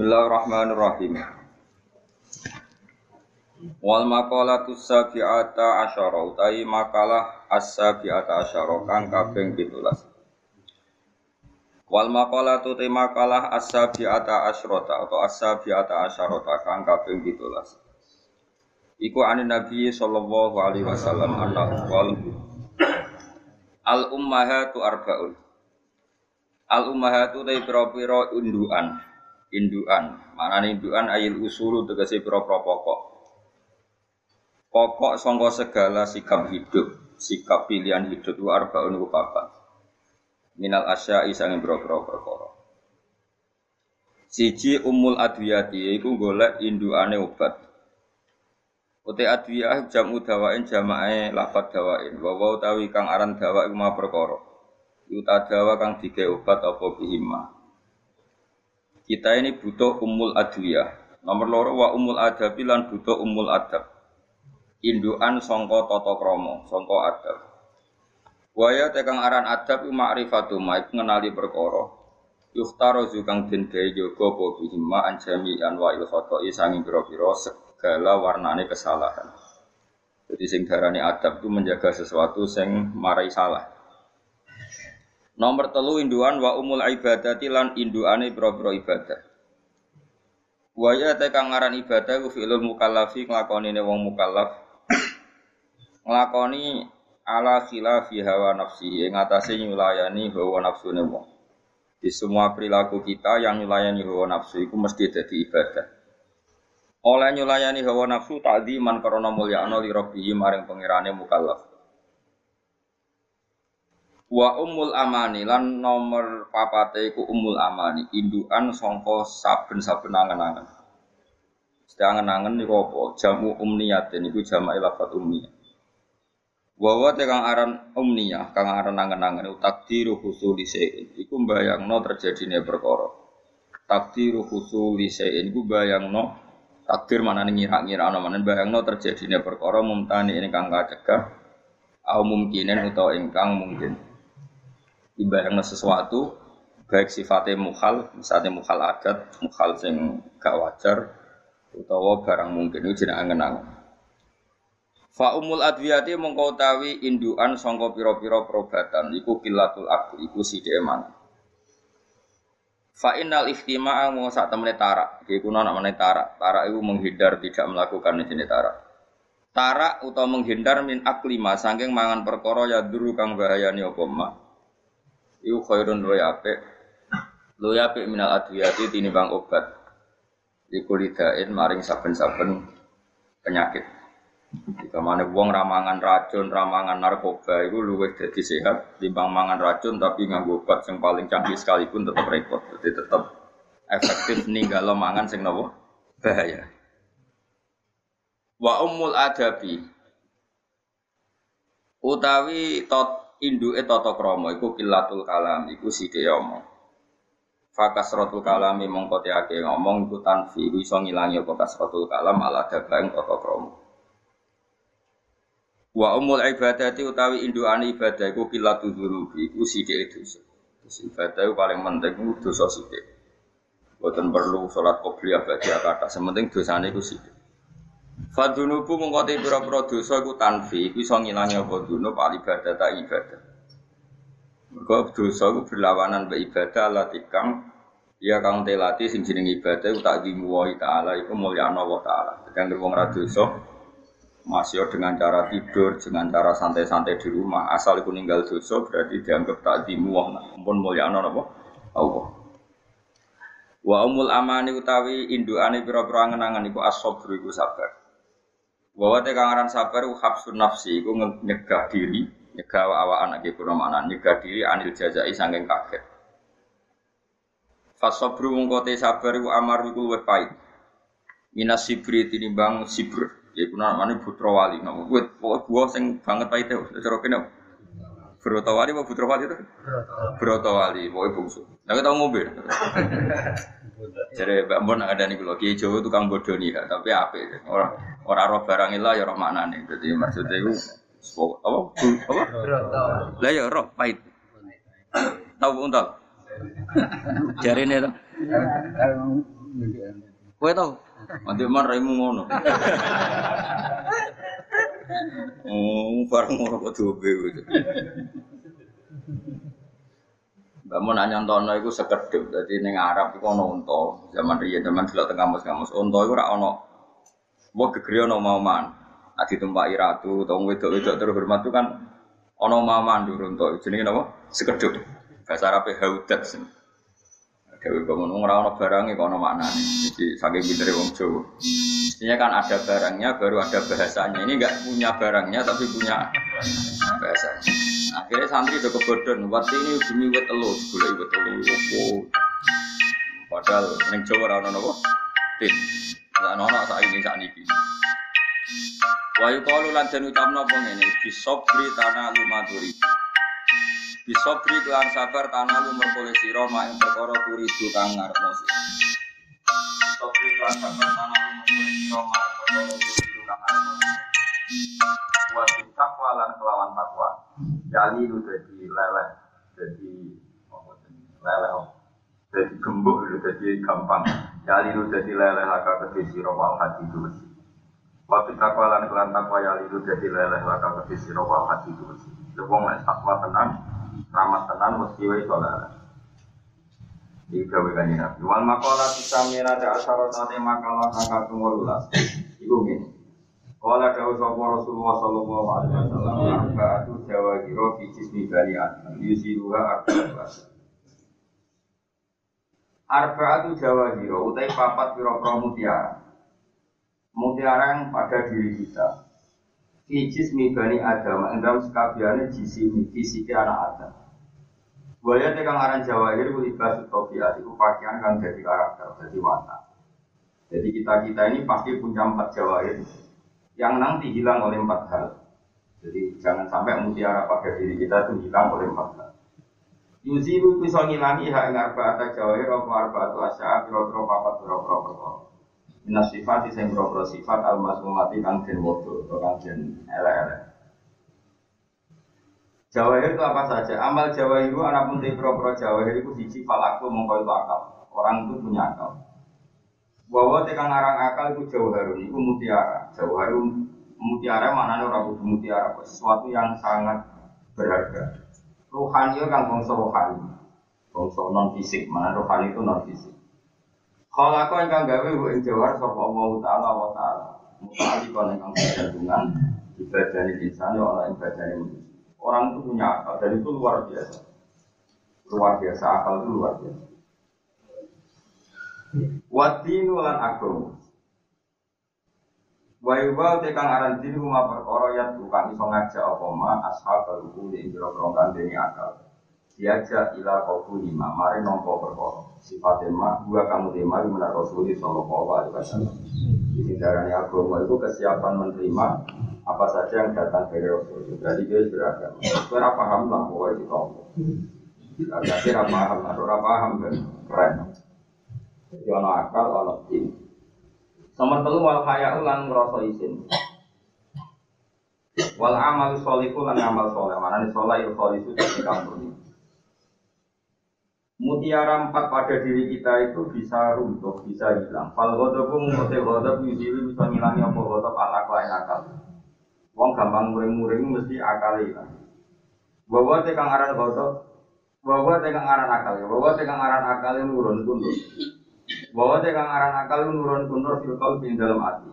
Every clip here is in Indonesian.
Bismillahirrahmanirrahim. Wal maqalatu sabi'ata asyara utai makalah as-sabi'ata asyara kang kaping 17. Wal maqalatu te makalah as-sabi'ata asyrata atau as-sabi'ata asyarata kang kaping 17. Iku anin Nabi sallallahu alaihi wasallam anna wal al ummahatu arba'un. Al ummahatu te pira-pira induan. Induan, manane induan ayil usulu tegese pira-pira pokok. Pokok sangka segala sikap hidup, sikap pilihan hidup itu arbaun ku papat. Minal asya'i sange boro-boro perkara. Siji umul adwiyati iku golek induane obat. Uti adwiyah jamu dawain jamae lafat dawain. Wa wa utawi kang aran dawa ma perkara. Yuta dawa kang dike obat apa bihima. Kita ini butuh umul adwiyah. Nomor loro wa umul adabi lan butuh umul adab induan songko toto kromo, songko adab. Waya tekang aran adab ma'rifatu ma ngenali perkara. Yuhtaro zukang den gawe jaga apa bihima anjami anwa il khoto'i sangi pira-pira segala warnane kesalahan. Jadi sing darani adab itu menjaga sesuatu sing marai salah. Nomor telu induan wa umul ibadati lan induane pira-pira ibadah. Waya tekang aran ibadah ku fi'lul mukallafi nglakoni wong mukallaf nglakoni ala khilafi hawa nafsi ing atase nyulayani hawa nafsune wong. Di semua perilaku kita yang nyulayani hawa nafsu itu mesti jadi ibadah. Oleh nyulayani hawa nafsu takdiman karena mulyakno li rabbihi maring pengirane mukallaf. Wa umul amani lan nomor papate iku umul amani, indukan sangka saben-saben angen-angen. Sedangen-angen niku apa? Jamu umniyat niku jamak lafat umniyah. Wawa kang aran umniyah, kang aran angen-angen takdiru husuli sein. Iku mbayangno terjadine perkara. Takdiru husuli sein iku bayangno takdir mana ngira-ngira ana mana bayangno terjadine perkara mumtani ini kang kacegah au mungkinen utawa ingkang mungkin. Dibayangno sesuatu baik sifatnya mukhal, misalnya mukhal adat, mukhal sing gak wajar, utawa barang mungkin itu jeneng angen-angen. Fa umul adwiyati mongko utawi indukan sangka pira-pira perobatan iku kilatul akli iku sithik. Fa innal ihtima'a mau sak temene tarak. Iki kuna namane tarak. Tarak itu menghindar tidak melakukan jenis tarak. Tarak utawa menghindar min aklima saking mangan perkara ya duru kang bahayani apa. Iku khairun luwe apik. Luwe apik minal adwiyati tinimbang obat. Iku lidain maring saben-saben penyakit. Jika mana wong ramangan racun, ramangan narkoba itu luwes jadi sehat, timbang mangan racun tapi nganggo obat yang paling canggih sekalipun tetap repot. Jadi tetap efektif ninggalo mangan sing nopo bahaya. Wa umul adabi utawi tot induke tata krama iku kilatul kalam iku sithik omong. Fakasratul kalami mongko ake ngomong iku tanfi iso ngilangi apa kasratul kalam ala dagang tata krama. Wa umul ibadati utawi induane ibadah iku pilatu dzunubi iku sithik dosa. Ibadah iku paling penting iku dosa sithik. Boten perlu salat qobliyah bagi kata, sementing dosane iku sithik. Fadunubu mongko te pira-pira dosa iku tanfi, iku iso ngilangi apa dunub al ibadah ta ibadah. Mergo dosa iku berlawanan be ibadah latikang ya kang telati sing jeneng ibadah iku tak dimuwahi taala iku mulyana wa taala. Sedang wong ra dosa masih dengan cara tidur, dengan cara santai-santai di rumah, asal iku ninggal dosa berarti dianggap tak dimuah, pun mulia apa? Allah. Wa umul amani utawi induane pira-pira angen-angen iku as-sabr iku sabar. Wa wa te kangaran sabar iku habsun nafsi iku nyegah diri, nyegah awak-anak iki kuna makna nyegah diri anil jazai saking kaget. Fasabru mungko te sabar iku amar iku luwih pahit. Minas sibri tinimbang sibr. Kuna namanya putra wali. Nama gue buah sing banget pahit itu. Cara kene Broto wali apa putra wali itu? Broto wali, pokoknya bungsu. Nah kita mobil. Jadi Mbak Mbon ada nih kalau Kiai Jawa tukang bodoh nih, tapi apa? Orang orang roh barang ilah ya roh mana nih? Jadi maksudnya itu apa? Apa? Lah ya roh pahit. Tahu untal? Jari ini tuh. Kowe tau? Nanti man raimu ngono. Oh, bareng ngono kok dobe gitu. Mun nanya nontono iku sekedhip. Dadi ning Arab iku ana unta. Zaman riyen zaman delok teng kamus-kamus unta iku ora ana Wah gegere ana mauman. Adi tumpaki ratu utawa wedok-wedok terhormat itu kan ana mauman durung to. Jenenge napa? Sekedhip. Bahasa Arabe haudat. Dewi bangun ora ana barangnya kok ana maknane. Jadi saking pintere wong Jawa. Mestinya kan ada barangnya baru ada bahasanya. Ini enggak punya barangnya tapi punya bahasanya. Akhirnya santri udah kebodohan. Waktu ini demi wet telu, gula wet telu. Oh. Padahal neng Jawa ora ana napa? Tin. Lah ana sak ini sak niki. Wa yuqalu lan den ucapno apa ngene, bisobri tanah lumaturi. Bisobri kelan sabar tanah lu merkole sira mak ing perkara turidu kang ngarepno sira. Bisobri kelan sabar tanah lu merkole sira mak ing perkara turidu kang ngarepno. Wa takwa lan kelawan takwa. Jali lu dadi leleh, dadi apa? Leleh. Dadi gembuk lu dadi gampang. Jali lu dadi leleh laka kedhe sira wal hati dulus. Waktu takwa lan kelan takwa ya lidu dadi leleh laka kedhe sira wal hati dulus. Wong nek takwa tenang, ramah tenan mesti wae soleh. Iki gawe kanjeng Nabi. Wal maqala tisamina da asharatane makalah kang kaping 18. Iku ngene. Kala dawuh sapa Rasulullah sallallahu alaihi wasallam arba'atu jawahiro fi jismi bani adam yusiruha arba'atu Arba'atu jawahiro utai papat pira-pira mutiara. Mutiara yang pada diri kita. Fi jismi bani adam endam sekabiane jisimi fisike anak adam. Buaya tekan aran jawahir ku ibas tofiat itu pakaian kang jadi karakter, jadi watak. Jadi kita kita ini pasti punya empat jawahir yang nanti hilang oleh empat hal. Jadi jangan sampai mutiara pada diri kita itu hilang oleh empat hal. Yuzilu bisa ngilangi hak ing arba'ata jawahir apa arba'atu asya pira-pira papat perkara. Minas sifat sing pira-pira sifat al-masmumati kang den wodo atau kang den elek-elek. Jawahir itu apa saja? Amal jawahir itu anak pun pira-pira jawahir itu siji fal aku mongko itu akal. Orang itu punya akal. Bahwa tekan arang akal itu jauh harun, itu mutiara. Jauh harun mutiara maknanya orang kudu mutiara, sesuatu yang sangat berharga. Rohani itu kan bangsa rohani, bangsa non fisik, mana rohani itu non fisik. Kalau aku yang gawe bu jawar sapa Allah Taala wa Taala, mutali kon yang bergantungan ibadah insan ya orang ibadah manusia. Orang itu punya akal dan itu luar biasa, luar biasa akal itu luar biasa. Wadinu lan agama. Wa yuwa te kang aran dinu ma perkara ya tukang iso ngajak apa ma di jero krong deni akal. Diajak ila kaufu lima, mari nompo perkara. Sifat ma gua kamu tema menar Rasulullah sallallahu alaihi wasallam. Di sindarane agama itu kesiapan menerima apa saja yang datang dari Rasul. Jadi dia beragama. Itu paham lah pokoknya di kamu. Agak paham, ada paham kan keren. Jadi ono akal, ono tim. Nomor telu wal haya lan ngrasa isin. Wal amal sholihu lan amal soleh. Mana nih soleh itu di kampur ini. Mutiara empat pada diri kita itu bisa runtuh, bisa hilang. Fal pun mutil ghodab yusiwi bisa ngilangi apa ghodab al akal akal. Wong gampang muring-muring mesti akal hilang. Bahwa tekang aran ghodab, bahwa tekang aran akal, bahwa tekang aran akal yang nurun kundur bahwa tegang aran akal nurun kundur filkal di dalam hati.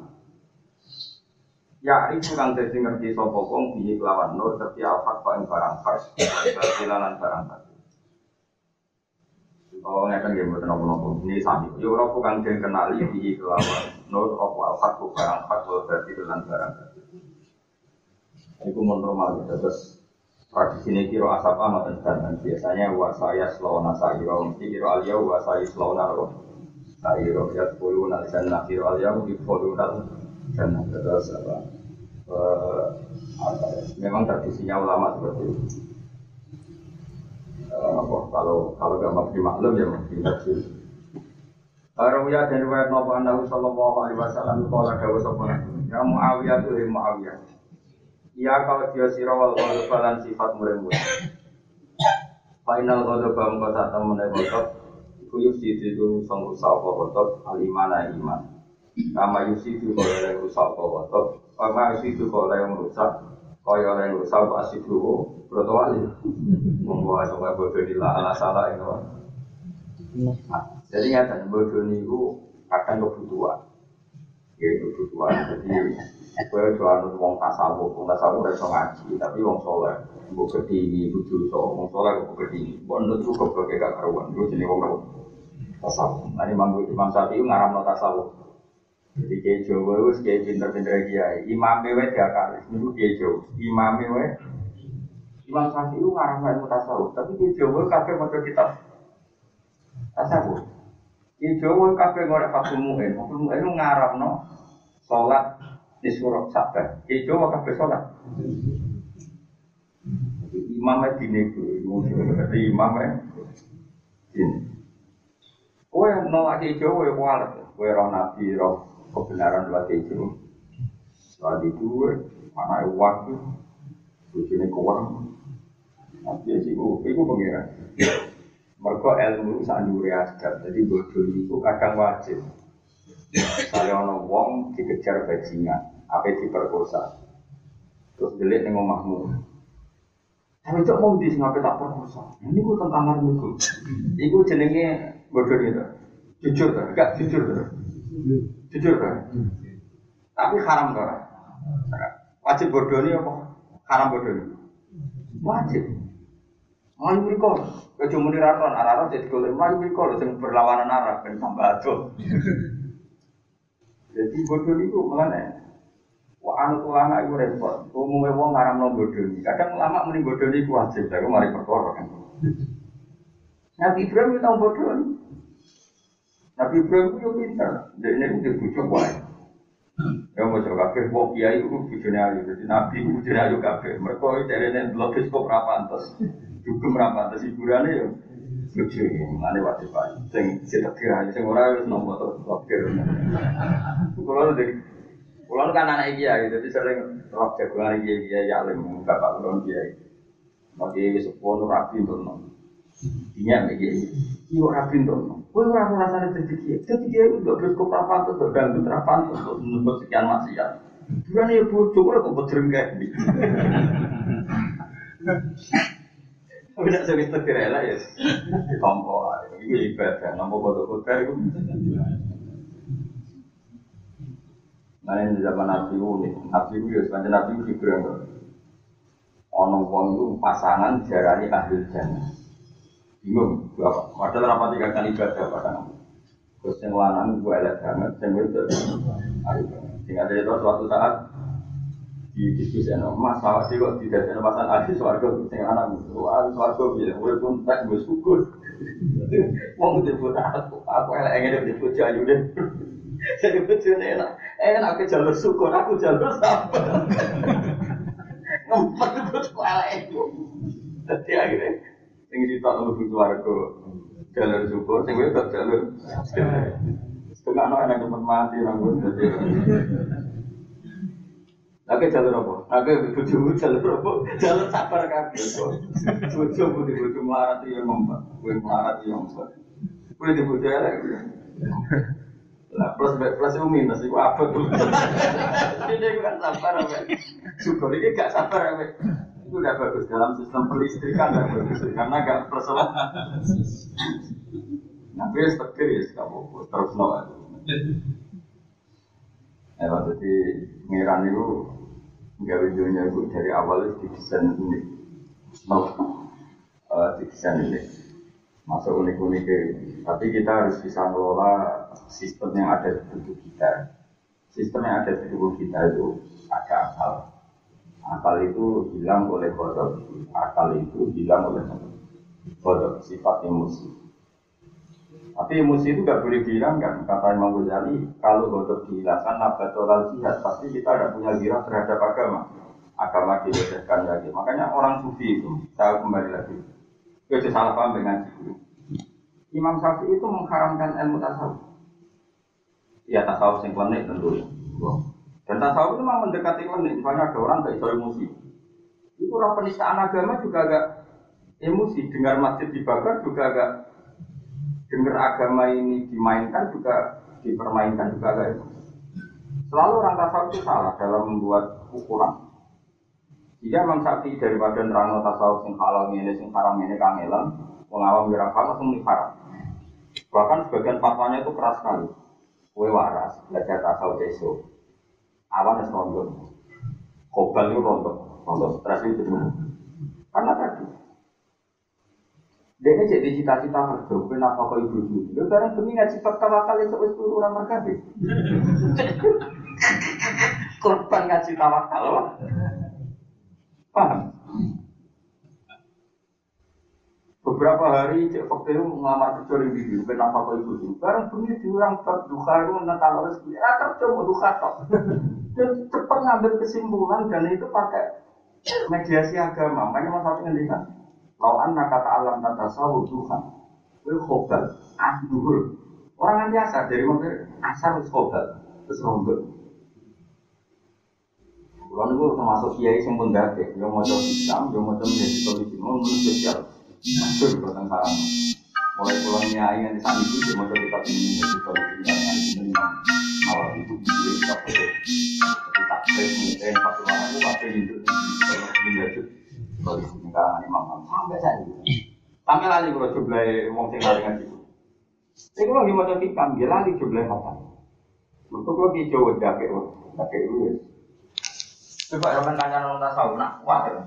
Ya, itu kang dadi ngerti sapa wong kelawan nur tapi alfat kok ing barang fars, batilanan barang batil. Kalau ngeten nggih mboten napa-napa. Ini sami. Yo ora kang den kenali piye kelawan nur apa alfat kok barang fars, batilanan barang batil. Iku mun normal. Terus tradisi ini kiro asap amat dan biasanya wasaya selona sayro mesti kiro alia wasaya selona roh sayro ya sepuluh nal jannah kiro alia di sepuluh nal jannah terus apa apa ya memang tradisinya ulama seperti itu apa? Kalau kalau gak mesti maklum ya mesti tafsir Rawiya dan riwayat Nabi Anahu Sallallahu Alaihi Wasallam Kala dawa sopana Ya Muawiyah tuh Muawiyah. Ya kalau dia sirawal kalau balan sifat murid-murid. Final ghadab mengko sak temene ghadab Iku yusid itu song rusak apa kotor alimana iman. Kama yusid itu kaya yang rusak apa kotor. Kama yusid itu kaya yang rusak kaya yang rusak apa asid dulu. Berapa wali? Membawa sampai bodoh di ala salah jadi nyata bodoh itu akan kebutuhan. Ya kebutuhan. Jadi Kue jualan wong tasawuf, wong tasawuf so ngaji, tapi wong soleh, gue kedini, gue so, wong soleh gue kedini, gue nut tuh gue gak tasawuf. Nah Imam Imam Syafi'i ngaram no tasawuf. Jadi kayak Jawa itu kayak pinter-pinter kiai, Imam Mewe dia kali, itu kayak Jawa, Imam Mewe, Imam Syafi'i itu ngaram no tasawuf, tapi kayak Jawa kafe mau kitab tasawuf. Kayak Jawa kafe ngorek Fatul Mu'in, Fatul Mu'in itu ngaram no sholat di surat sabar. Ijo maka besolat. Imamnya dini gue, jadi imamnya dini. Kue nolak ijo, kue kualat. Kue roh nabi, roh kebenaran buat ijo. Setelah itu, mana waktu, bujuni kurang. Nanti sih, itu pengiran. Mereka ilmu sanjuri asgar, jadi bodoh itu kadang wajib. Misalnya ono wong dikejar bajingan, apa diperkosa. Terus delik ning omahmu. Tapi cok mau di ngapain tak perkosa. Ini gue tentang kamar niku. Iku jenenge bodoh itu. Jujur tuh, enggak jujur tuh. Jujur tuh. Tapi haram tuh. Wajib bodoh ini apa? Haram bodoh ini. Wajib. Melayu mereka, kecuali muni raron, araron jadi golek melayu mereka, yang berlawanan arah, ben tambah aduh. Jadi bodoh itu mana? Wah anu ulama itu repot. Umumnya wong ngaram no bodoh. Kadang ulama mending bodoh ini wajib. Tapi mari perkara kan. Nabi Ibrahim itu bodoh. Nabi Ibrahim itu pintar. Jadi ini udah bujuk wae. Ya mau coba kafir, wong kiai itu bujune ayu. Jadi Nabi itu bujune ayu kafir. Mereka itu dari ini belum kok rapantes. Juga rapantes hiburannya ya. Lucu ini, mana wajib aja. Sing kita kira, sing ora wis nomor tuh wakil. Kalau dari, kalau kan anak dia, jadi sering rock jagoan dia dia ya alim bapak ulun dia. Mati sepuluh rapi untuk nom. Iya lagi, iya rapi untuk Kau ora rasanya jadi dia, jadi itu kok rapan tuh, gak ganggu untuk sekian maksiat. Bukan ya bodoh, kok bodoh kayak gitu. Tapi tidak sering ya. Ditompo, itu ibadah. Nomor foto-foto itu. Nah ini zaman Nabi unik. Nabi itu ya sepanjang Nabi itu dibilang Ono wong itu pasangan jarani ahli jannah. Bingung, berapa? Padahal rapat tiga kali ibadah pada. Terus yang lanang gue elek banget, yang itu ahli banget. Sehingga dari itu suatu saat di diskusi no mas awak sih kok tidak ada pasan ahli suarga sing anak wah suarga biasa gue pun tak gue syukur mau disebut aku aku elek ingin disebut ayu deh jadi betul enak enak aku jalur syukur aku jalur sabar ngempet itu elek itu jadi akhirnya sing kita nunggu suarga jalur syukur sing tak jalur setengah no enak cepat mati nanggung jadi Lagi jalur apa? Lagi bujumu jalur apa? Jalur sabar kabeh. Bojo putih bojo melarat yang ngomong. Gue melarat yang ngomong. Gue di bojo elek. Lah plus plus itu minus itu apa tuh? Ini kan sabar apa? Syukur ini gak sabar apa? Itu udah bagus dalam sistem pelistrikan gak bagus karena gak persoalan. Nabi ya setir ya kamu terus no. Ya, jadi pengiran itu nggak videonya itu dari awal itu didesain unik, mau uh, didesain unik, masuk unik-unik tapi kita harus bisa mengelola sistem yang ada di tubuh kita. Sistem yang ada di tubuh kita itu ada akal. Akal itu hilang oleh kodok, akal itu hilang oleh kodok, sifat emosi. Tapi emosi itu nggak boleh dihilangkan. Kata Imam Ghazali, kalau bodoh dihilangkan, nabatolal jihad, pasti kita ada punya girah terhadap agama. Agama dilecehkan lagi. Makanya orang sufi itu, saya kembali lagi. Itu salah paham dengan itu. Imam Syafi'i itu mengharamkan ilmu tasawuf. Ya tasawuf yang klenik tentu. Dan tasawuf itu memang mendekati klenik. Misalnya ada orang gak iso emosi. Itu orang penistaan agama juga agak emosi. Dengar masjid dibakar juga agak dengar agama ini dimainkan juga dipermainkan juga kayak itu. Selalu orang tasawuf itu salah dalam membuat ukuran. Jika Imam Syafi'i daripada nerangno tasawuf sing halal ini, sing haram ini kangelan, mengawam wira langsung haram. Bahkan sebagian fatwanya itu keras sekali. Kue waras, belajar tasawuf esok. Awan es rondo. Kobal itu rondo. Rondo stres itu Karena tadi dia ini jadi cita-cita kerja, kenapa kau ibu ibu? Lu sekarang demi ngaji fakta wakal itu turu orang mereka Korban ngaji tawakal, paham? Beberapa hari cek waktu itu ngelamar kerja di video, kenapa kau ibu ibu? Sekarang demi diurang duka itu natal rezeki, ya kerja mau duka tok. Dan cepat ngambil kesimpulan dan itu pakai mediasi agama. Makanya mau satu ngendikan Lau anna kata alam tata sawu Tuhan. Itu khobal, ahduhul. Orang nanti asar dari mana asar itu khobal, terus rombel. Kalau itu termasuk kiai yang pun dake, yang mau coba Islam, yang mau coba menjadi solusi, mau menurut sosial. Kota Sarang. Mulai pulang nyai yang sana itu, dia mau kita ini menjadi solusi yang sini. Awal itu bisa kita boleh. Tapi tak mungkin pas pulang aku pakai itu, kalau menjadi kalau di sini karangan Imam sampai saya Sampai lali kalau jumlah wong sing lali ngaji. Ini kalau mata hikam, dia lali jumlah apa? Untuk dake, dake itu ya. Coba orang tanya orang tasawuf, nak kuat ya,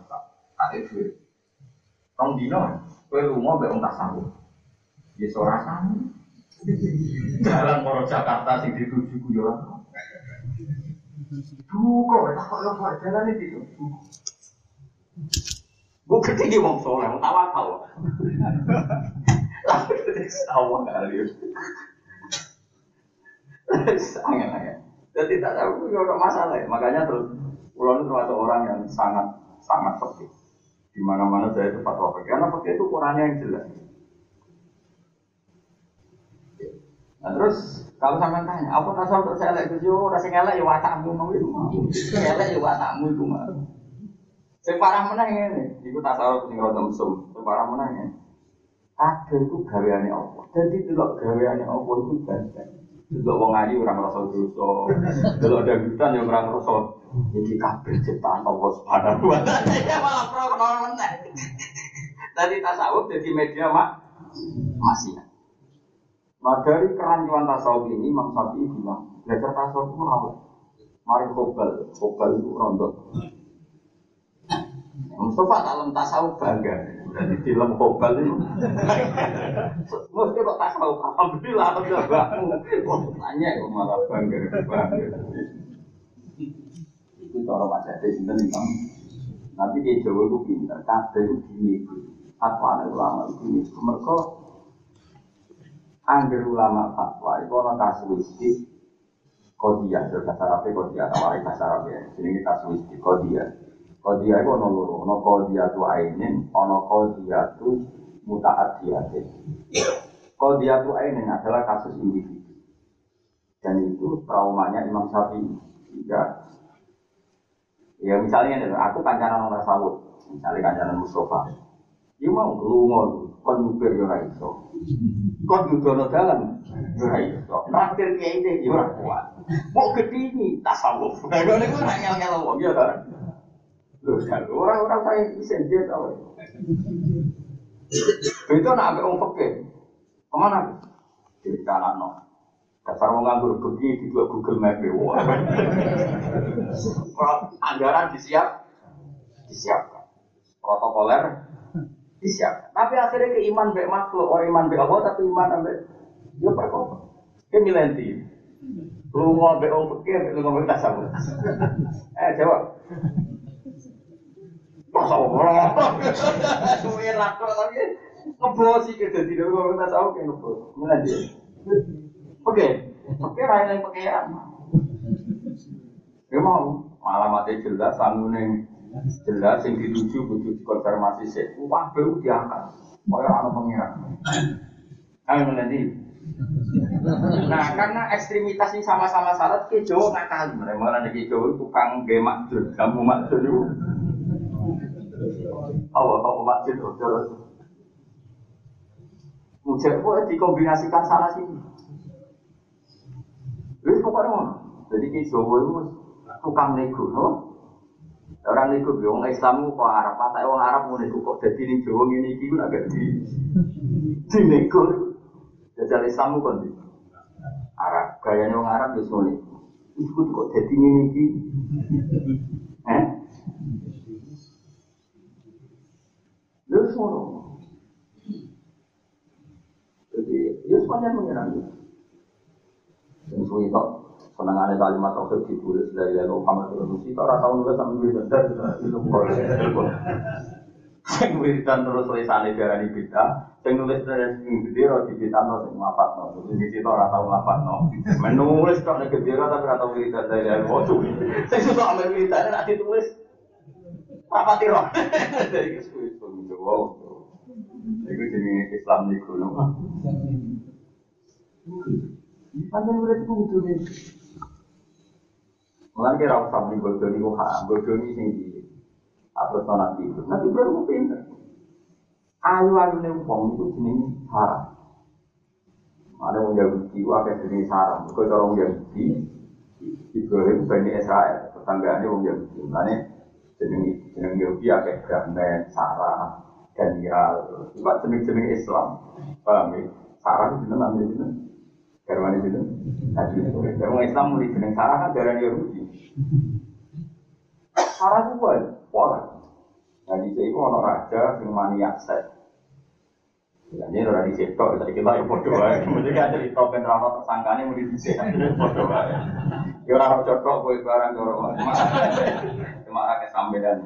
tak itu. Rong dino, kue rumah be orang tasawuf. Dia seorang. Jalan Moro Jakarta sing dituju guyon. Duh kok, tak kok lo jalan itu. Gue gede di wong soleh, wong tawakal. Lalu itu sawah kali. Sangat ya. Jadi tak tahu itu masalah ya. Makanya terus pulau itu termasuk orang yang sangat sangat sepi. Di mana-mana saya itu fatwa pergi. Karena pergi itu ukurannya yang jelas. Nah terus kalau sampai tanya, apa tasawuf terus elek itu yo, rasa elek ya watakmu mau itu mau, elek ya watakmu itu mau. Sing parah ini, iku tasawuf sing rada mesum. Sing parah menang ini. Kabeh iku gaweane apa? Dadi delok gaweane apa iku banyak. Delok wong ayu ora ngrasa dosa. Delok dangdutan yang ora ngrasa iki kabeh ciptaan Allah Subhanahu wa taala. Ya malah pro meneh. Tadi tasawuf jadi media mak masih. Nah dari kerancuan tasawuf ini Imam Syafi'i bilang belajar tasawuf itu rawat. Mari kobal, kobal itu rondok. Mustafa tak lem tasawuf bangga. Jadi di lem kobal itu. Mesti kok tasawuf alhamdulillah alhamdulillah bangmu. Tanya kok malah bangga bangga. Itu cara macam itu sinten Imam. Nanti di Jawa itu pintar, kabeh itu gini. Fatwa ulama itu gini. Mereka angger ulama fatwa itu orang kasuistik kodiah, bahasa Arabnya kodiah, tawarin bahasa Arabnya. Ini kasuistik kodiah. Kodia itu ono loro, ono kodia tu ainin, ono kodia tu mutaatiyatin. Kodia tu ainin adalah kasus individu. Dan itu traumanya Imam Syafi'i. Jika Ya misalnya aku kancanan orang sawut, misalnya kancanan Mustafa. Dia mau lungo, kon nyupir yo ora iso. Kon dudono dalan yo ora iso. Naktir kiai iki yo ora kuat. Mau gedini tasawuf. Nah, niku ora ngel-ngel wong ya ta. Orang-orang saya isen dia tahu. Itu nak ambil orang fakir. Ke mana? Di kanan. Dasar mau nganggur pergi di dua Google Map Wah. Anggaran disiap, disiapkan. Protokoler disiapkan. Tapi akhirnya ke iman be makhluk, orang iman be Allah tapi iman be ya perkara. Ke milenti. Lu mau be orang fakir, lu mau be tasawuf. Eh jawab. Masa Allah. Suwe rakor tapi ngebosi ke dadi kok tak tau ke ngebos. Dia. Oke. Oke ra yang pakaian. Ya mau alamatnya jelas, sangune jelas yang dituju butuh konfirmasi sih. Wah, bau diangkat. Kaya ana pengiran. Ayo nanti. Nah, karena ekstremitas ini sama-sama syarat, ke Jawa nakal. Mereka ada ke Jawa tukang gemak kamu maksud itu. Allah apa masjid hotel Mujak itu dikombinasikan sana sini. Jadi pokoknya ngono. Jadi ki Jawa itu tukang nego, no? Orang nego bilang Islam itu kok Arab, apa orang Arab mau nego kok jadi ini Jawa ini itu agak di di nego. Jadi Islam kan di Arab, gayanya orang Arab itu semua Itu kok jadi ini itu, eh? Lalu semua Jadi, ya semuanya menyerang Yang suwi tok senengane kalimat tauhid ditulis dari Lalu Muhammad Rasul kita ora tau nulis sampe wiridan itu sing wiridan terus tulisane darani bid'ah sing nulis dari sing gede ora dibitano sing ngapatno sing kita ora tau ngapatno menulis tok nek gede tapi ora tau wiridan dari Lalu. Sing susah ambil wiridan nek ditulis rapati roh. Dari kesuwi wow Iku jenenge Islam niku lho. Panjang udah itu kudu nih. Mulai kira usah nih haram, bodoh nih tinggi. Terus nabi itu, nabi itu pinter. Ayu ayu nih uang itu jenis haram. Ada yang Yahudi, ada jenis haram. Kau cara orang Yahudi, Ibrahim bani Israel, tetangganya orang Yahudi. Mulanya jenis jenis Yahudi ada Brahman, Sarah, Daniel. Cuma jenis-jenis Islam. Paham ya? Sarah itu jenis namanya jenis. Garwane itu. Nabi itu. Orang Islam mulai jeneng Sarah kan darah Yahudi. Sarah itu buat pola. Nah di sini ono raja yang maniak seks. Ya, ini orang di situ, jadi kita yang bodoh aja. Kemudian kan cerita ben rano tersangkanya mau di sini, bodoh aja. Ya orang cocok, gue barang dorong. Cuma rakyat sampean.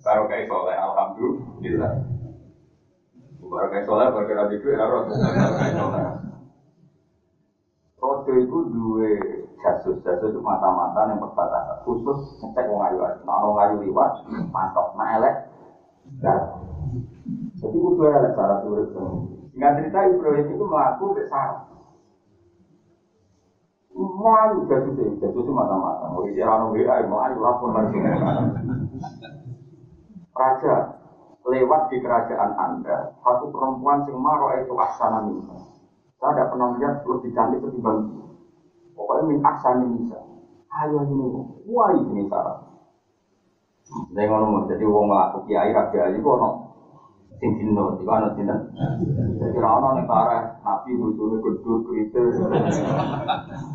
Baru kayak soleh, alhamdulillah. Baru kayak soleh, baru kayak itu ya, baru kayak soleh. Rojo itu dua jasus, jasus itu mata-mata yang perbatasan khusus ngecek wong ayu ayu. Nah wong ayu liwat, mantap, nah elek. Nah, jadi dua elek cara turut. Sehingga cerita Ibrahim itu melaku ke sarah. Mau ayu jasus itu, itu mata-mata. Mau isi rano WA, mau ayu lapor lagi. Raja lewat di kerajaan Anda, satu perempuan sing maro itu asana minta. Saya tidak pernah melihat lebih cantik ketimbang dia. Pokoknya min aksani bisa. Ayo ini, wah ini sarah. Saya ngono jadi wong ngelaku kiai raja ayu kok no sing dino, di mana dino. Jadi rano nih para nabi bujune gedut kritis.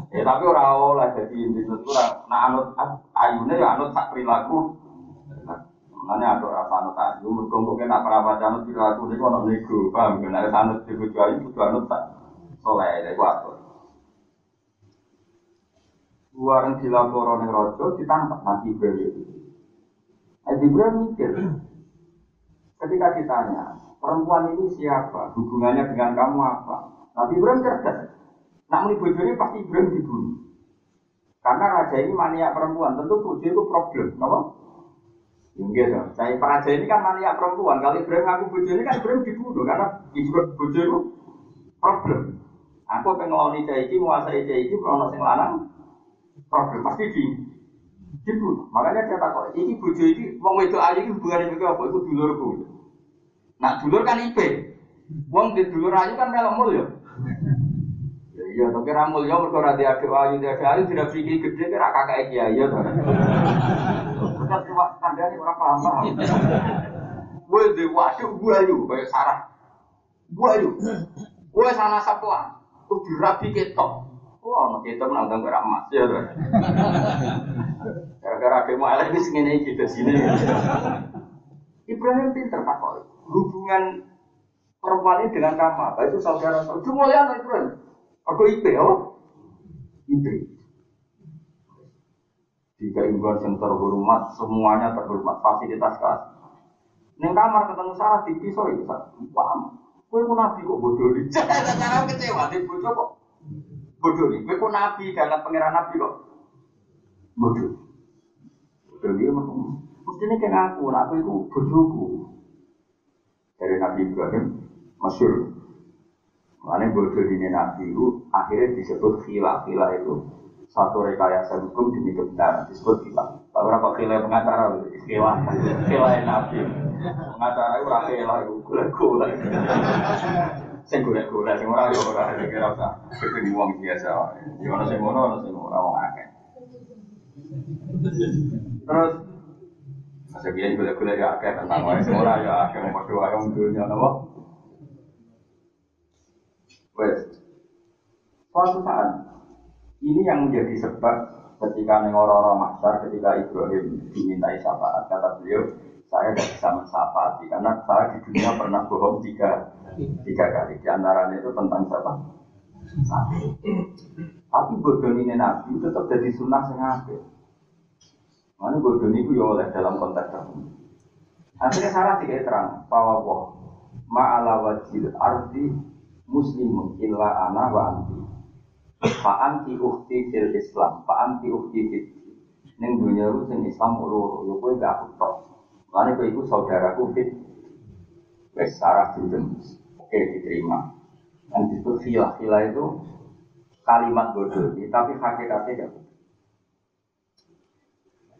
Ya tapi orang oleh jadi dino itu nah anut ayune ya anut sak perilaku. Mana ada rasa anut ayu, mereka mungkin nak perawat anut perilaku ini kok no nego, paham? Karena anut di bujuk ayu, bujuk anut tak soleh, itu atur. Luaran dilapor ning rojo ditangkap Nabi Ibrahim. Nabi Ibrahim mikir, ketika ditanya, perempuan ini siapa? Hubungannya dengan kamu apa? Nabi Ibrahim cerdas. Nak muni bojone pasti Ibrahim dibunuh. Karena raja ini mania perempuan, tentu bojo itu problem, kenapa? Enggak dong. Saya raja ini kan mania perempuan. Kalau Ibrahim ngaku bojo ini kan Ibrahim dibunuh karena Ibrahim bojo itu problem. Aku pengen ngeloni cah iki, menguasai cah iki, kalau sing lanang, problem pasti di dibunuh. Makanya dia takut, iki bojo iki, wong wedok ayu iki hubungannya juga apa? Itu dulurku. Nah dulur kan ipe. Wong di dulur ayu kan melok mul ya. Ya Iya, tapi ramul ya mergo ora adik ayu, adik ayu tidak pikir gede kira kakak kiai ya. Kita cuma kandani ora paham. Gue de waduh gue ayu, kayak sarah. Gue ayu. Gue sana. Tuh dirapi ketok. Wah, ono kita menanggung gerak emas ya. Gara-gara demo elek ini segini gitu sini. Ibrahim pinter pak Hubungan perempuan ini dengan kamu apa itu saudara saudara. Cuma lihat Ibrahim. Aku IP ya. IP. Jika ibuan yang terhormat, semuanya terhormat, fasilitas kelas. Neng kamar ketemu Sarah di pisau itu, paham? Kue pun nabi kok bodoh nih. Cara kecewa, di bodoh kok bodoh nih. Kue pun nabi, karena pangeran nabi kok bodoh. Bodoh dia mestinya kayak aku, aku itu bodohku. Dari Nabi Ibrahim, masyur. Makanya bodoh ini Nabi itu akhirnya disebut khilaf. Khilaf itu satu rekayasa hukum demi kebenaran disebut khilaf. Tapi berapa khilaf pengacara khilaf, khilaf Nabi. Pengacara itu khilaf itu gula-gula. Sing golek-golek sing ora yo ora kira usah. Kuwi wong biasa. Yo ono sing ngono ono ora akeh. Terus Masa biyen golek-golek ya akeh tentang wae sing ora ya akeh mau padha wae wong dunya napa. Wes. Suatu saat ini yang menjadi sebab ketika nengororo masyar ketika Ibrahim dimintai syafaat kata beliau saya tidak bisa mensapati karena saya di dunia pernah bohong tiga tiga kali. Di antaranya itu tentang siapa? Tapi bodoh ini nabi tetap jadi sunnah sengaja mana bodoh itu ya oleh dalam konteks tertentu akhirnya salah tiga terang bahwa wah ma'ala wajil arti muslimun illa ana wa fa anti ukti fil islam fa anti ukti fil Neng dunia itu sing Islam loro, yo kowe gak aku tok. Lalu itu ibu saudaraku fit. Wes sarah jujur. Oke diterima. Dan itu vila. Vila itu kalimat bodoh. Tapi hakikatnya tidak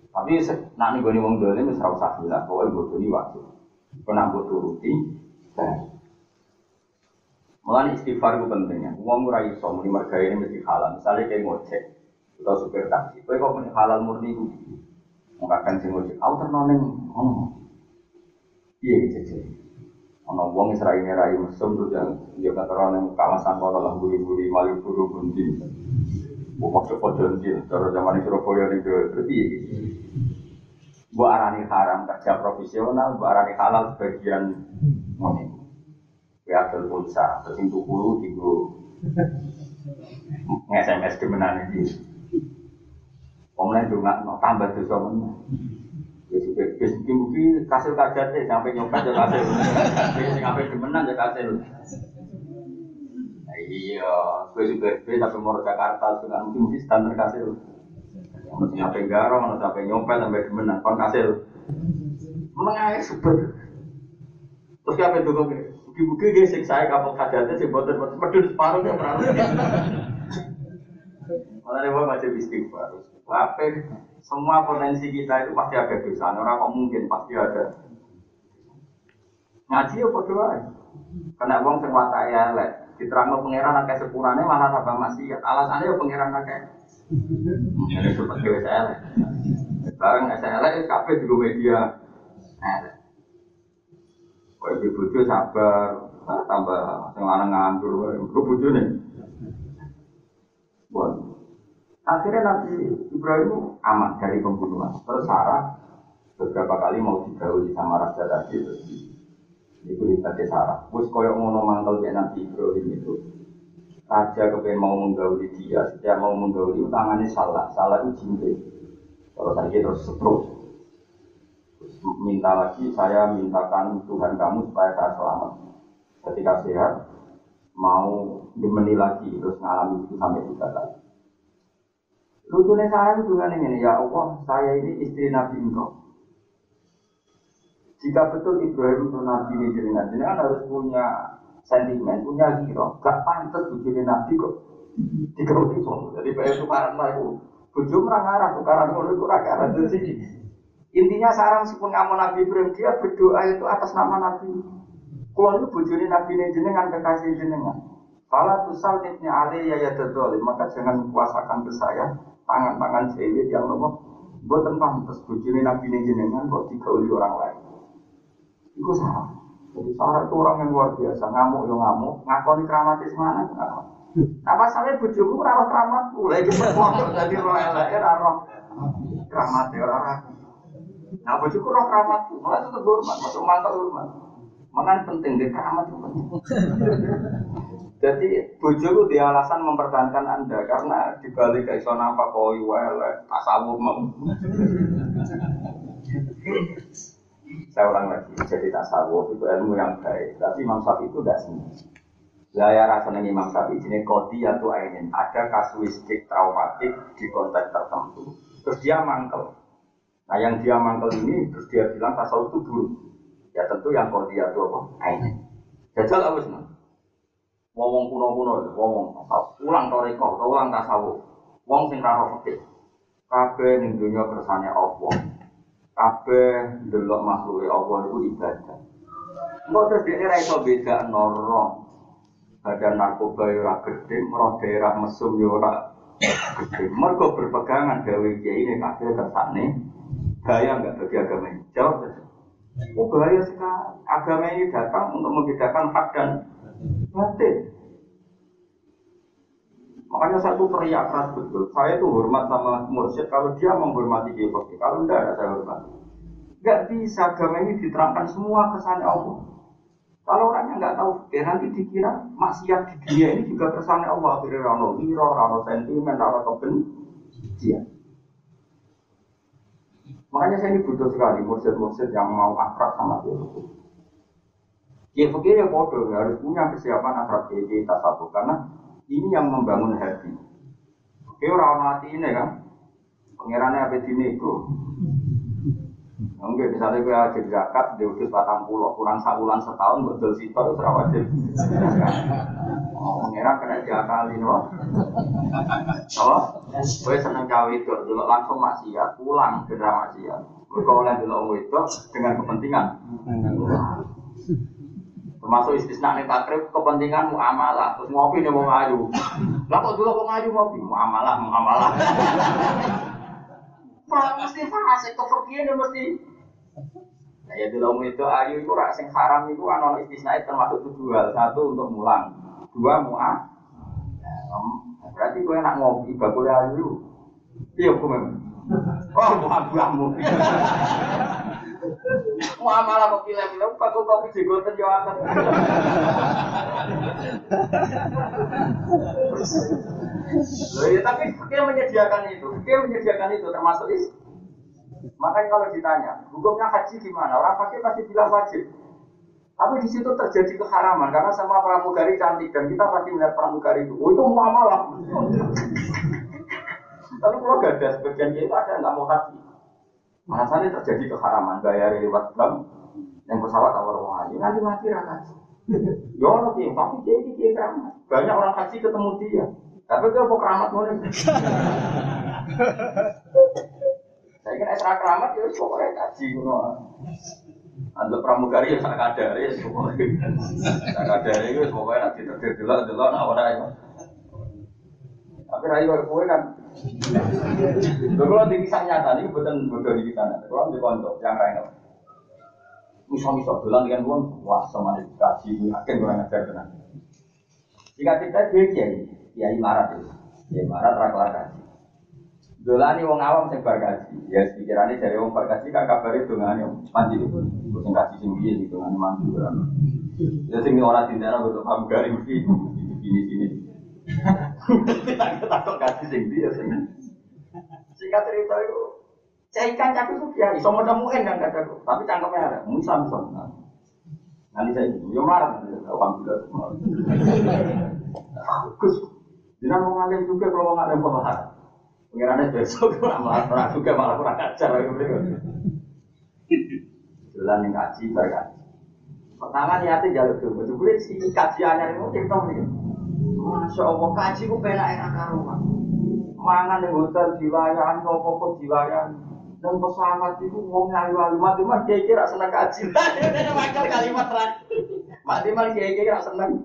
Tapi nak nih gue wong dolim ini serau sah vila. Pokoknya bodoh ini wajib. Kena gue turuti. Mulai istighfar itu pentingnya. Uang murah iso, muni marga ini mesti halal. Misalnya kayak ngocek, atau supir taksi. Kau kok halal murni itu. Mengkakan sing ngojek, aku ternoning ono. Iya gitu sih. Ono wong Israel ini rai mesum tuh yang dia kata orang kawasan kota lah buri-buri mali buru bunti. Bukan pojok jil, cara zaman Surabaya nih berarti Bu arani haram kerja profesional, bu arani halal sebagian moni. Ya adol pulsa, terus itu puluh tiga nge-SMS kemenan ini. Pemenang juga no, tambah dosa mana? Ya juga, ya mungkin kasil kajar deh sampai nyopet ya kasil. Ya sampai demenan ya kasil. Iya, gue juga gue sampai mau Jakarta dengan mungkin mungkin standar kasil. Mau sampai garong, mau sampai nyopet sampai demenan, kon kasil. Mengenai super. Terus apa itu kok? Buki-buki dia siksa kapal kajatnya sih boten pedul separuh ya pernah. Malah dia masih istighfar. Apa semua potensi kita itu pasti ada dosa. Orang kok mungkin pasti ada. Ngaji ya berdoa. Karena uang sing watak ya lek. Diterangno pangeran akeh sepurane malah tambah maksiat. Alasannya ya pangeran akeh. Ini seperti saya lek. Bareng saya lek kabeh juga media. Elek. Kau ibu bojo sabar, tambah sing lanang ibu bojo nih. Buat Akhirnya Nabi Ibrahim aman dari pembunuhan. Terus Sarah beberapa kali mau digauli sama raja tadi terus itu ibadah Sarah. Wes koyok ngono mantel dia Nabi Ibrahim itu. Raja kepengen mau menggauli dia, setiap mau menggauli tangannya salah, salah itu cinta. Kalau tadi terus setruk, minta lagi saya mintakan Tuhan kamu supaya saya selamat. Ketika sehat, mau dimeni lagi terus ngalami itu sampai tiga kali. Lucunya saya itu dengan ini, ya Allah, saya ini istri Nabi engkau. Jika betul Ibrahim itu Nabi ini jenengan, jenengan harus punya sentimen, punya giro. Gak pantas bujuni Nabi kok. Tiga jadi bayar tukaran lah itu. Bujuk orang arah, tukaran itu kurang arah. Intinya sekarang meskipun kamu Nabi Ibrahim, dia berdoa itu atas nama Nabi. Kalau itu bujuni Nabi ini jenengan, kekasih jenengan. Kalau tusal titnya ali ya ya maka jangan kuasakan ke saya. Tangan-tangan cewek yang nopo buatan pantas bujuni nabi ini jenengan kok digauli orang lain. Itu salah jadi Sarah itu orang yang luar biasa. Ngamuk yo ngamuk. Ngakoni kramatis mana? Nah masalahnya bujuku ora kramatku. Lagi sepuluh jadi roh elek roh. Kramat ora ragu nah bujuku roh kramatku malah itu hormat masuk mantap hormat Makanya penting di keramat itu penting. Jadi bojo dia alasan mempertahankan anda karena dibalik ke iso apa koi wele tasawuf mau. Saya ulang lagi, jadi tasawuf itu ilmu yang baik. Tapi Imam Syafi'i itu tidak seni. Saya rasanya Imam Syafi'i ini kodi atau ainin ada kasuistik traumatik di konteks tertentu. Terus dia mangkel. Nah yang dia mangkel ini terus dia bilang tasawuf itu buruk. Ya tentu yang kodi atau apa? Ainin. Jajal apa sih? Wong kuno-kuno, wong ulang toriko, ulang tasawuf. Wong sing karo fikih. Kabeh ning dunya kersane Allah. Kabeh ndelok makhluke Allah iku ibadah. Mbok terus dhekne ra iso beda noro. badan narkoba ya ora gede, roh daerah mesum ya ora gede. Mergo berpegangan gawe kiai ini kabeh kersane bahaya enggak bagi agama ini. Jawab saja. Oh bahaya sekali. Agama ini datang untuk membedakan hak dan batin. Makanya saya tuh teriak keras betul. Saya tuh hormat sama mursyid kalau dia menghormati Kiai Kalau enggak ada saya hormat. Enggak bisa agama ini diterangkan semua kesannya Allah. Kalau orangnya nggak tahu fikih nanti dikira maksiat di dunia ini juga kesannya Allah. Akhirnya rano hiro, rano sentimen, rano kebencian. Makanya saya ini butuh sekali mursyid-mursyid yang mau akrab sama dia. Kiai fikih ya bodoh, harus punya kesiapan akrab kiai tasawuf karena ini yang membangun hati. Oke orang hati ini kan, pengirannya apa dini itu. Mungkin misalnya gue aja zakat, udah batang pulau, kurang sabulan setahun, betul sih, terus rawat wajib. Oh, pengiran kena diakali, no. Oh, gue seneng cawe itu, dulu langsung maksiat, pulang ke maksiat. Gue oleh dulu itu dengan kepentingan termasuk istisna nih takrib kepentingan muamalah terus ngopi nih mau ngaju lah dulu kok ngaju ngopi muamalah muamalah Pak mesti fase kepergian mesti Nah, ya dulu itu ayu itu rak sing haram itu kan ono istisna termasuk tujuh hal. Satu untuk mulang, dua muah. Ya, berarti gue enak ngopi bakul ayu. Iya gue memang. Oh, muah kamu. Muamalah kok pilih-pilih, aku kopi jegoten yo akeh. Loh ya tapi dia menyediakan itu, dia menyediakan itu termasuk is. Makanya kalau ditanya, hukumnya haji gimana? Orang pakai pasti bilang wajib. Tapi di situ terjadi keharaman karena sama pramugari cantik dan kita pasti melihat pramugari itu. Oh itu muamalah. Tapi kalau gak ada sebagian itu ada nggak mau haji. Alasannya terjadi keharaman bayar lewat bank yang pesawat awal ayu nanti mati rakyat. Ya orang tapi dia ini keramat. Banyak orang haji ketemu dia. Tapi dia mau keramat mau Saya kira esra keramat ya pokoknya haji kuno. Anda pramugari ya sak kadare ya pokoknya. Sak kadare itu pokoknya nanti terjadi dulu nak ora Tapi rayu kowe kan Lho kalau di kisah nyata ini bukan bodoh di kisah nyata. Kalau di konco yang lain Misal-misal bilang dengan uang, wah sama ini kaji, yakin kurang ajar tenang. Jika kita dia kiai, kiai marat itu, kiai marat raklar kaji. Dolani wong awam sing bar ya pikirannya dari wong bar kaji kan kabar itu yang mandi, sing kaji sing gitu kan mandi Ya sing ora tindak betul paham gari mesti ini sini. Kita takut kaji sing dia sing. Singkat cerita itu, saya ikan cakep itu ya, iso menemuin kan kata tapi cangkemnya ada, misal misal. Nanti saya yo marah, alhamdulillah. Bagus. Jangan mau ngalim juga kalau mau ngalim pemahar. Pengirannya besok malah pernah juga malah kurang ajar lagi Jalan yang kaji berkaji. Pertama niatnya jalur dulu. Jebule si kajiannya itu cerita nih. Masya Allah, kaji ku penak enak karuan. Mangan yang hotel diwayan, kok diwayan. Dan pesawat itu wong ngayu ayu mati mah kiai kira seneng kaji. Makar kalimat terakhir. Mati mah kiai kira seneng.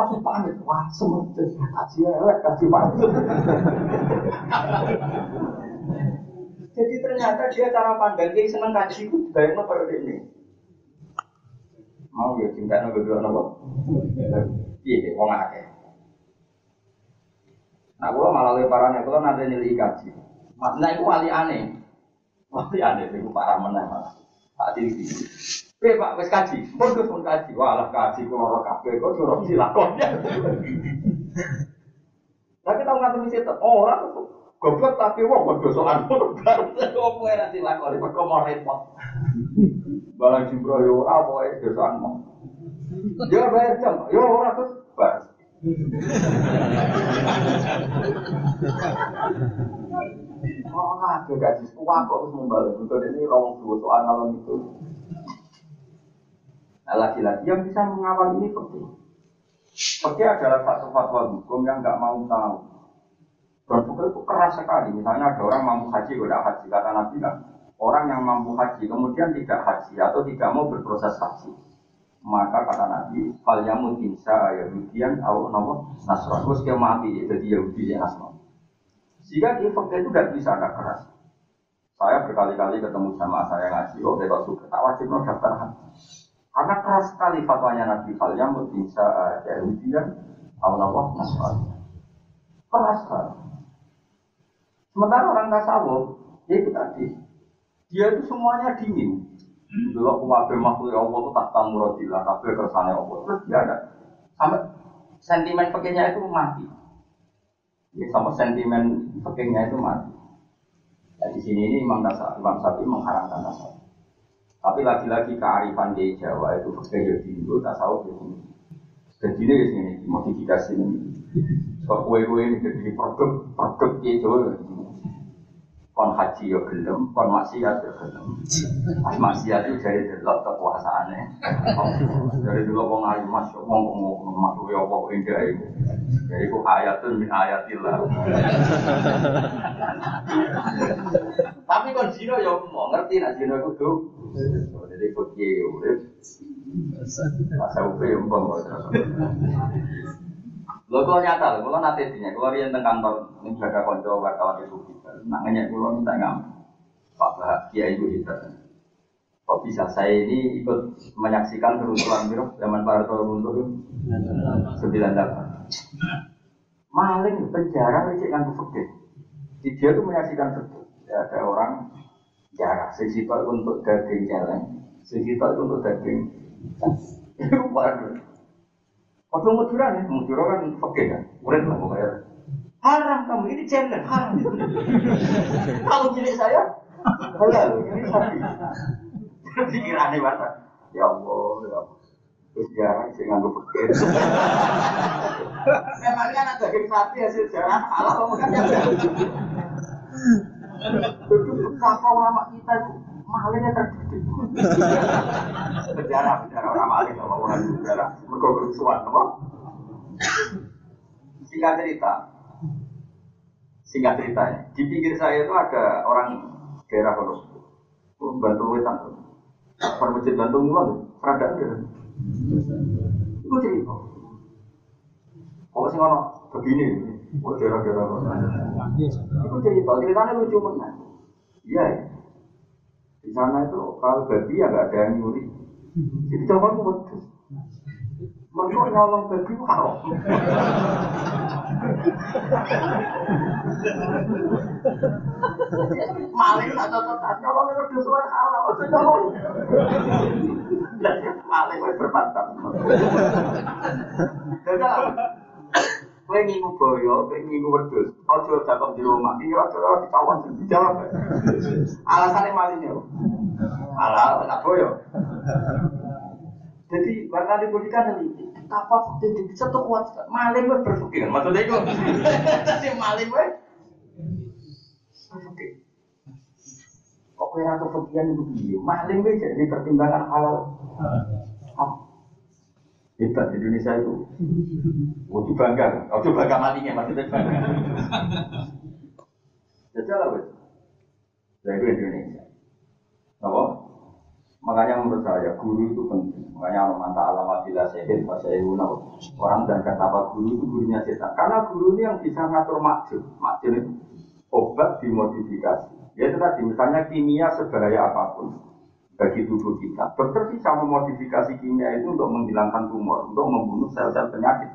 Langsung pamit, wah semuanya kaji elek, kaji mati. Jadi ternyata dia cara pandang dia seneng kaji itu bayangnya seperti ini. Mau ya cinta nabi dua nopo. Iya, wong akeh. Nah, gua malah lebih parahnya, kalau nanti nilai kaji. Nah, itu wali aneh. Wali aneh, itu parah menang malah. Saat ini. Oke pak, wes kaji, pun pun kaji, walah kaji, kalau orang kafe, kok suruh silakonnya. Nah kita nggak mesti oh orang tuh goblok tapi wong kok dosokan baru opo era dilakoni kok mau repot. Balang jimbro yo ora apa wis dosokan mau. Yo bayar jam, yo ora terus bar. Oh, ada gaji sekolah kok harus membalik. Untuk ini rawang dua soal malam itu. Nah, lagi-lagi yang bisa mengawal ini penting. Pergi adalah satu fatwa hukum yang nggak mau tahu. Dan itu keras sekali. Misalnya ada orang mampu haji, udah haji kata Nabi kan. Orang yang mampu haji kemudian tidak haji atau tidak mau berproses haji. maka kata Nabi, fal yamut insya Yahudian atau nopo Nasrani. Terus dia mati jadi Yahudi ya Nasrani. Sehingga di fakta itu tidak bisa ada keras. Saya berkali-kali ketemu sama saya ngaji, oh kita suka tak wajib no daftar haji. Karena keras sekali fatwanya Nabi fal yamut insya Yahudian atau nopo Nasrani. Keras sekali. Sementara orang tasawuf, ya itu tadi, dia itu semuanya dingin. Dulu kuwabe makhluk Allah itu tak tamu rodila, kabeh kersane Allah. Terus dia ada sampai sentimen pekehnya itu mati. Ya, sampai sentimen pekehnya itu mati. Nah, di sini ini Imam Tasawuf, Imam Sapi mengharamkan tasawuf. Tapi lagi-lagi kearifan di Jawa itu pekeh ya dulu, tasawuf ya sini. Dan sini di sini modifikasi ini. Kok kue-kue ini jadi produk produk di Jawa kon haji yo gelem, kon maksiat yo gelem. Pas maksiat itu dari delok kekuasaannya. Dari dulu wong ayu mas, wong wong masuk yo apa indah itu. Jadi ku ayatun min ayatillah. Tapi kon zino yo mau ngerti nak zino itu tuh. Jadi fakir urip. Masa upe yo mbong Lho kalau nyata, kalau nanti dinya, kalau dia tentang kantor, ini jaga konco wartawan itu kita, nak ngenyek kalau minta ngam, Pak Bahagia itu kita. Kok bisa saya ini ikut menyaksikan kerusuhan biro zaman Pak Harto runtuh sembilan delapan. Maling penjara itu kan fakir. Dia tuh menyaksikan betul. Ya, ada orang jarak, sesitok untuk daging celeng, sesitok untuk daging. Baru. Waktu Madura nih, Madura kan fakir kan, murid lah pokoknya. Haram kamu ini challenge haram. Kalau milik saya, halal ini sapi. Pikirannya mata, ya Allah, ya Allah. Terus jarang sih nganggo fakir. Emangnya anak daging sapi hasil jarang halal kamu kan ya. Betapa ulama kita itu malingnya terdidik. Sejarah, sejarah orang maling, apa orang sejarah. Mereka kerusuhan, apa? Singkat cerita, singkat ceritanya, di pinggir saya itu ada orang daerah kalau bantu wetan, per masjid bantu mulan, rada enggak. Itu cerita. Kok sih ngono begini, kok daerah-daerah Itu cerita, ceritanya lucu mana? Iya, ya. Di sana itu kalau babi ya nggak ada yang nyuri. Jadi coba aku wedus. Mereka nyolong babi itu haram. Maling atau tetap nyolong wedus itu haram. Itu nyolong. Maling itu berbantah. Jadi Kowe ngingu boyo, kowe ngingu wedhus. Aja dakok di rumah. Iki ora ora ditawan dijawab. Alasane malingnya. Halal tak boyo. Jadi warna dibudikan ini betapa fakta bisa tuh kuat maling gue berpikir maksudnya itu jadi maling gue berpikir kok kira kefakiran itu begini maling gue jadi pertimbangan halal hebat di Indonesia itu. Oh, bangga, oh bangga matinya maksudnya bangga. Lah wes. Ya itu Indonesia. Apa? Makanya menurut saya guru itu penting. Makanya Allah manta alamat bila sehin bahasa Orang dan kata apa guru itu gurunya setan. Karena guru ini yang bisa ngatur makjid. Makjid itu obat dimodifikasi. Ya itu tadi misalnya kimia sebahaya apa pun bagi tubuh kita. Dokter bisa memodifikasi kimia itu untuk menghilangkan tumor, untuk membunuh sel-sel penyakit.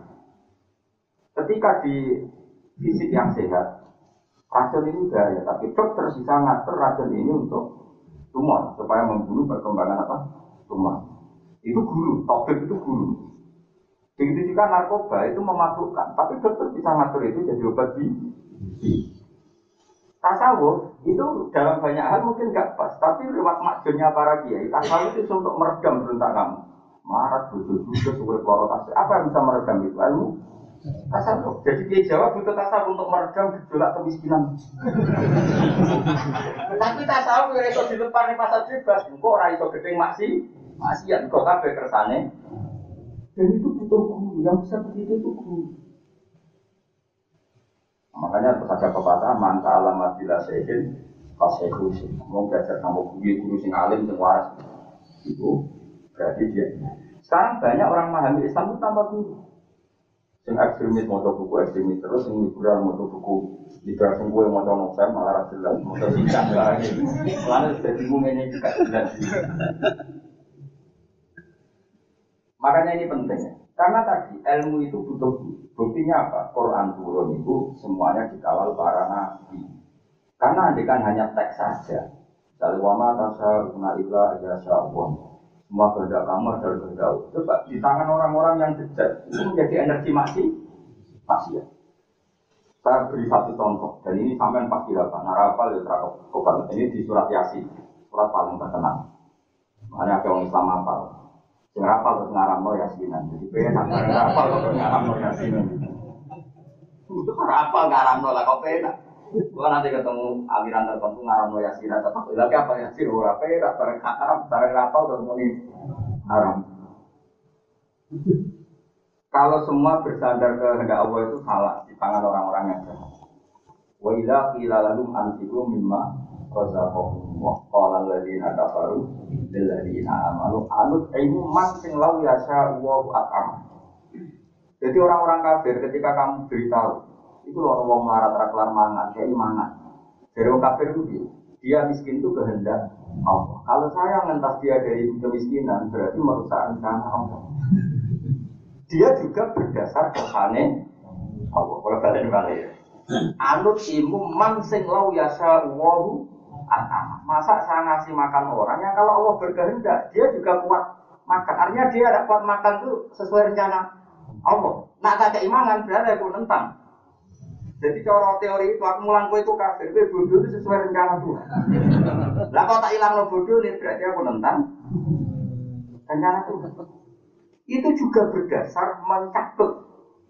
Ketika di fisik yang sehat, racun ini bahaya, tapi dokter bisa ngatur racun ini untuk tumor, supaya membunuh perkembangan apa? Tumor. Itu guru, topik itu guru. Begitu juga narkoba itu memabukkan, tapi dokter bisa ngatur itu jadi obat di tasawuf itu dalam banyak hal mungkin nggak pas, tapi lewat makjunnya para kiai, tasawuf itu untuk meredam berontak kamu. Marat, butuh butuh suwe peloro Apa yang bisa meredam itu? Ilmu tasawuf. Jadi kiai Jawa butuh tasawuf untuk meredam gejolak kemiskinan. tapi tasawuf yang itu di depan nih pasar bebas, kok orang itu gede maksi, maksiat kok kafe kersane. Dan itu butuh guru, yang bisa begitu itu guru. Makanya terus ada pepatah manta alamat bila sehin kasih sih. Mau belajar kamu guru guru sing alim sing waras itu berarti dia Sekarang banyak orang memahami Islam itu tanpa guru. Sing ekstremis mau buku ekstremis terus, sing liberal mau buku liberal sing gue mau novel malah jelas, mau singkat lagi. Lalu sudah bingung ini juga jelas. Makanya ini penting. Karena tadi ilmu itu butuh buktinya apa? Quran turun itu semuanya dikawal para nabi. Karena andikan hanya teks saja. Dari wama tasa guna illa aja Allah. Semua kehendak kamu adalah kehendak Coba di tangan orang-orang yang bejat itu menjadi energi masih masih ya. Saya beri satu contoh dan ini sampai pasti dapat narapal ya terapal Ini di surat Yasin, surat paling terkenal. Makanya ada orang Islam apa? Sing rapal terus ngaramno yasinan. Jadi pengen rapal terus ngaramno yasinan. Itu rapal ngaramno lah kok penak. Gua nanti ketemu aliran tertentu ngaramno yasinan tetap lagi apa yasin ora penak bareng haram bareng rapal terus muni haram. Kalau semua bersandar ke hendak Allah itu salah di tangan orang-orang yang jahat. Wa idza qila lahum anfiqu mimma razaqahum wa qala kafaru lil ladzina amanu anut ilmu man sing lau yasha wa. Jadi orang-orang kafir ketika kamu beritahu itu loh wong melarat raklar mangan kayak mangan. Dari orang kafir itu dia miskin itu kehendak Allah. Kalau saya ngentas dia dari kemiskinan berarti merusak rencana Allah. Dia juga berdasar kesane Allah. Kalau kalian balik ya. Anut ilmu man sing lau yasha wa Masa saya ngasih makan orang yang kalau Allah berkehendak, dia juga kuat makan. Artinya dia ada kuat makan itu sesuai rencana Allah. Nah, tak keimanan berarti aku nentang. Jadi cara teori itu aku mulang itu kafir, gue bodoh itu sesuai rencana Tuhan. Lah kalau tak hilang lo bodoh nih berarti aku nentang rencana Tuhan. Itu juga berdasar mencatut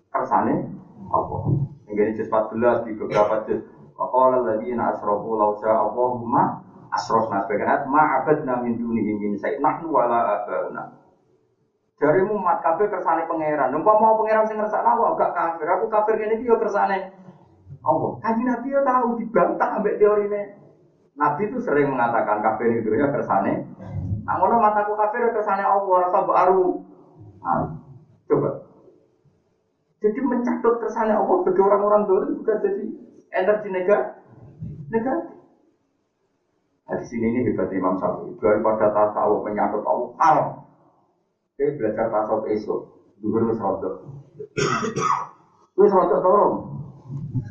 kersane Allah. Ini juz 14 di beberapa Waqala alladziina asrafu law syaa Allahumma asrafna sebagian ma abadna min dunihi min syai' nahnu wala abauna. Dari mat kafir kersane pangeran. Numpa mau pangeran sing ngersakno aku gak kafir. Aku kafir ngene iki yo kersane Allah. Kaji Nabi yo tahu dibantah ambek ini. Nabi itu sering mengatakan kafir itu ya kersane. Nah, ngono mataku kafir kersane Allah rasa baru. Coba. Jadi mencatut kersane Allah bagi orang-orang dulu juga jadi energi negatif. Negatif. Nah, di sini ini hebat Imam Syafi'i. Daripada tasawuf menyangkut Allah haram. Dia belajar tasawuf esok. Dulu harus rontok. Wis rontok turun.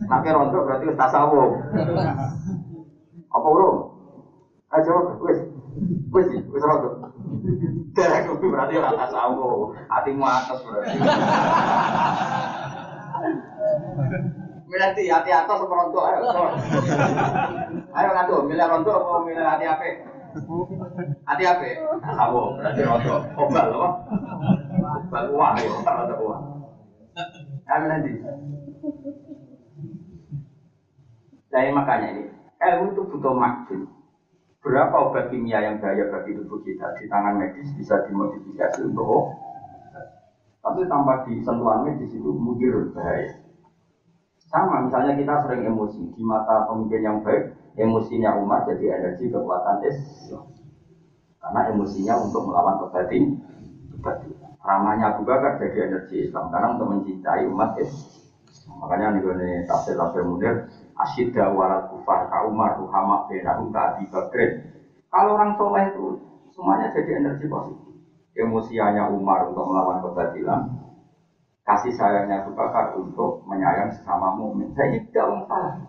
Nanti rontok berarti wis tasawuf. Apa urung? Ayo jawab, wis. Wis, wis rontok. Derek berarti ora tasawuf. Hatimu atas berarti. Di hati atas apa rontok ayo. Ayo ngadu, milih rontok apa milih hati apa? Hati apa? Apa? Berarti rontok. Obal apa? Obal uang ya, rontok uang. Ayo di. Jadi makanya ini, ilmu itu butuh maksud. Berapa obat kimia yang bahaya bagi tubuh kita di tangan medis bisa dimodifikasi untuk tapi tanpa disentuhan medis itu mungkin bahaya. Sama misalnya kita sering emosi di mata pemimpin yang baik, emosinya umat jadi energi kekuatan Islam. Karena emosinya untuk melawan kebatin, kebatin. Ramahnya Abu Bakar jadi energi Islam karena untuk mencintai umat Islam. Makanya nih tafsir tafsir munir asyidda warat kufar ka Umar ruhama benahum ka Abi. Kalau orang soleh itu semuanya jadi energi positif. Emosianya Umar untuk melawan kebatilan, kasih sayangnya Abu Bakar untuk menyayang sesama mukmin. Saya tidak wong salah.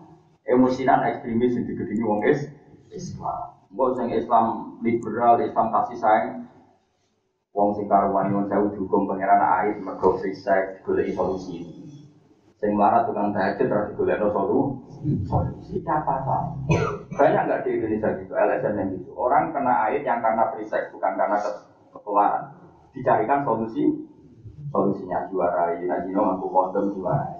Emosinan ekstremis yang digedingi wong is Islam. Mbok sing Islam liberal, Islam kasih sayang wong sing karuan nyuwun sewu dihukum pangeran air mergo free sex goleki solusi. Sing melarat tukang tahajud terus digolekno solusi. Tidak apa-apa. Banyak nggak di Indonesia gitu, LSM yang gitu. Orang kena air yang karena free bukan karena ketularan. Dicarikan solusi solusinya juara ini lagi no aku kondom juara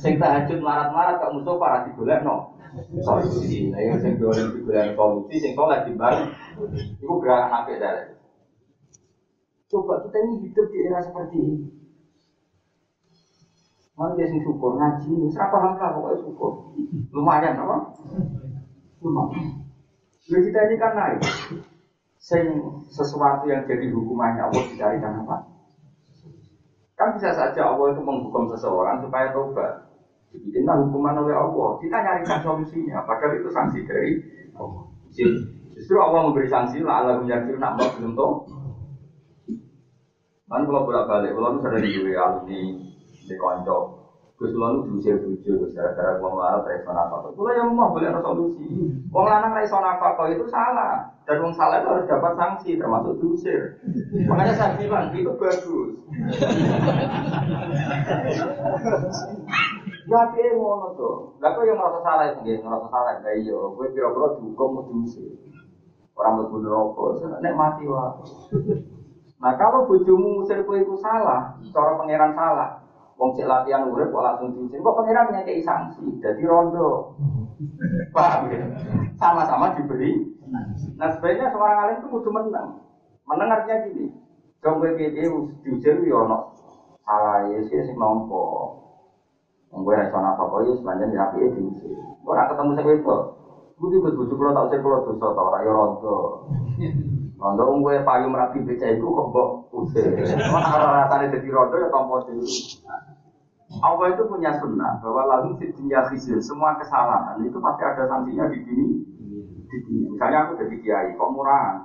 sing tahajud marat-marat kok musuh para digolek no solusi nah yang sing digolek digolek solusi sing soleh di bali itu gerakan apa dari coba kita ini hidup di era seperti ini Mana dia sing syukur ngaji, serapa hamlah pokoknya syukur. Lumayan apa? Lumayan. Jadi kita ini kan naik. sing sesuatu yang jadi hukumannya Allah dicarikan apa? Kan bisa saja Allah itu menghukum seseorang supaya tobat. Dibikinlah hukuman oleh Allah. Kita nyarikan solusinya. Padahal itu sanksi dari Allah. Justru Allah memberi sanksi lah Allah menjadi nak belum tahu. Kan kalau bolak balik, kalau misalnya di alumni di konco, Gus lalu diusir bujuk, gara-gara gua marah dari sana apa? Kalau yang mau boleh ada solusi. Wong lanang dari sana apa itu salah. Dan wong salah itu harus dapat sanksi, termasuk diusir. Makanya saya bilang itu bagus. Ya piye ngono to. Kok yang merasa salah sendiri, merasa salah ya iya, kowe pira-pira dihukum diusir. Orang mlebu neraka, nek mati wae. Nah kalau bojomu musir kowe itu salah, cara pangeran salah, Wong cek latihan urip kok langsung diusir. Kok pangeran ngekei sanksi, jadi rondo. Paham ya? Sama-sama diberi. Nah sebenarnya seorang alim itu kudu menang. Menang artinya gini. Dong kowe piye diusir yo ono salah ya sih sing nompo. Wong kowe iso apa kok ya sepanjang ya piye diusir. Ora ketemu sing wedok. Kudu kudu bojo kula tak usir kula dosa ta ora yo rondo. Rondo wong kowe payu merapi beca iku kok mbok usir. Ora rasane dadi rondo ya tampa dhewe. Allah itu punya sunnah bahwa lalu dunia khizyun semua kesalahan itu pasti ada sanksinya di sini. Di dunia. Misalnya aku jadi kiai, kok murahan?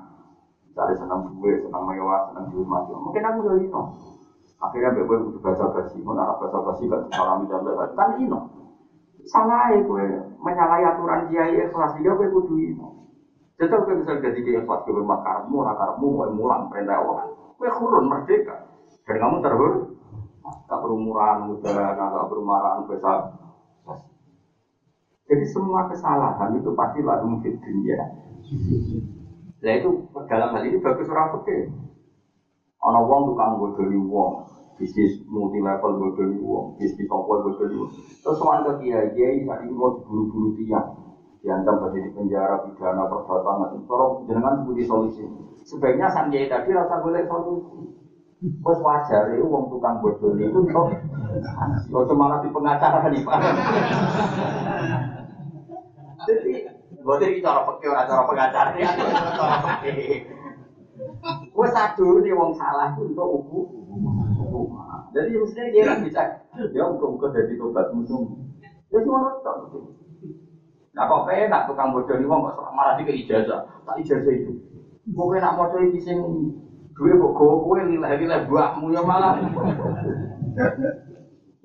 Misalnya senang gue, senang mewah, senang di rumah. Mungkin aku jadi ino. Akhirnya gue butuh baca basi, mau arah baca basi gak disalami dan baca kan ino. Salah ya gue menyalahi aturan kiai ikhlas dia gue kudu ino. Jadi gue bisa jadi kiai ikhlas gue makarmu, rakarmu, mau mulang perintah Allah. Gue kurun merdeka. Dan kamu terhur, tak berumuran muda, tak berumuran besar. Jadi semua kesalahan itu pasti lalu mungkin dunia. Nah itu dalam hal ini bagus orang fakir. Ono wong tukang bodoni wong, bisnis multi level bodoni wong, bisnis apa bodoni wong. Terus soal ke kiai kiai saat ini mau buru-buru tiang, diancam berada di penjara pidana perbuatan, tolong jenengan sebuti solusi. Sebaiknya sang kiai tadi rasa boleh solusi. Bos wajar itu uang tukang bodoh itu untuk Gak malah di pengacara nih pak. Jadi, gue jadi cara orang cara pengacara ya, cara. Gue satu nih uang salah itu untuk ubu. Jadi mestinya dia kan bisa, ya buka-buka dari tobat musuh. Ya semua nonton. Nah kok nak tukang bodoh nih uang malah di ijazah, tak ijazah itu. Gue nak mau coba di Gue kok gue lilah-lilah buahmu ya malah.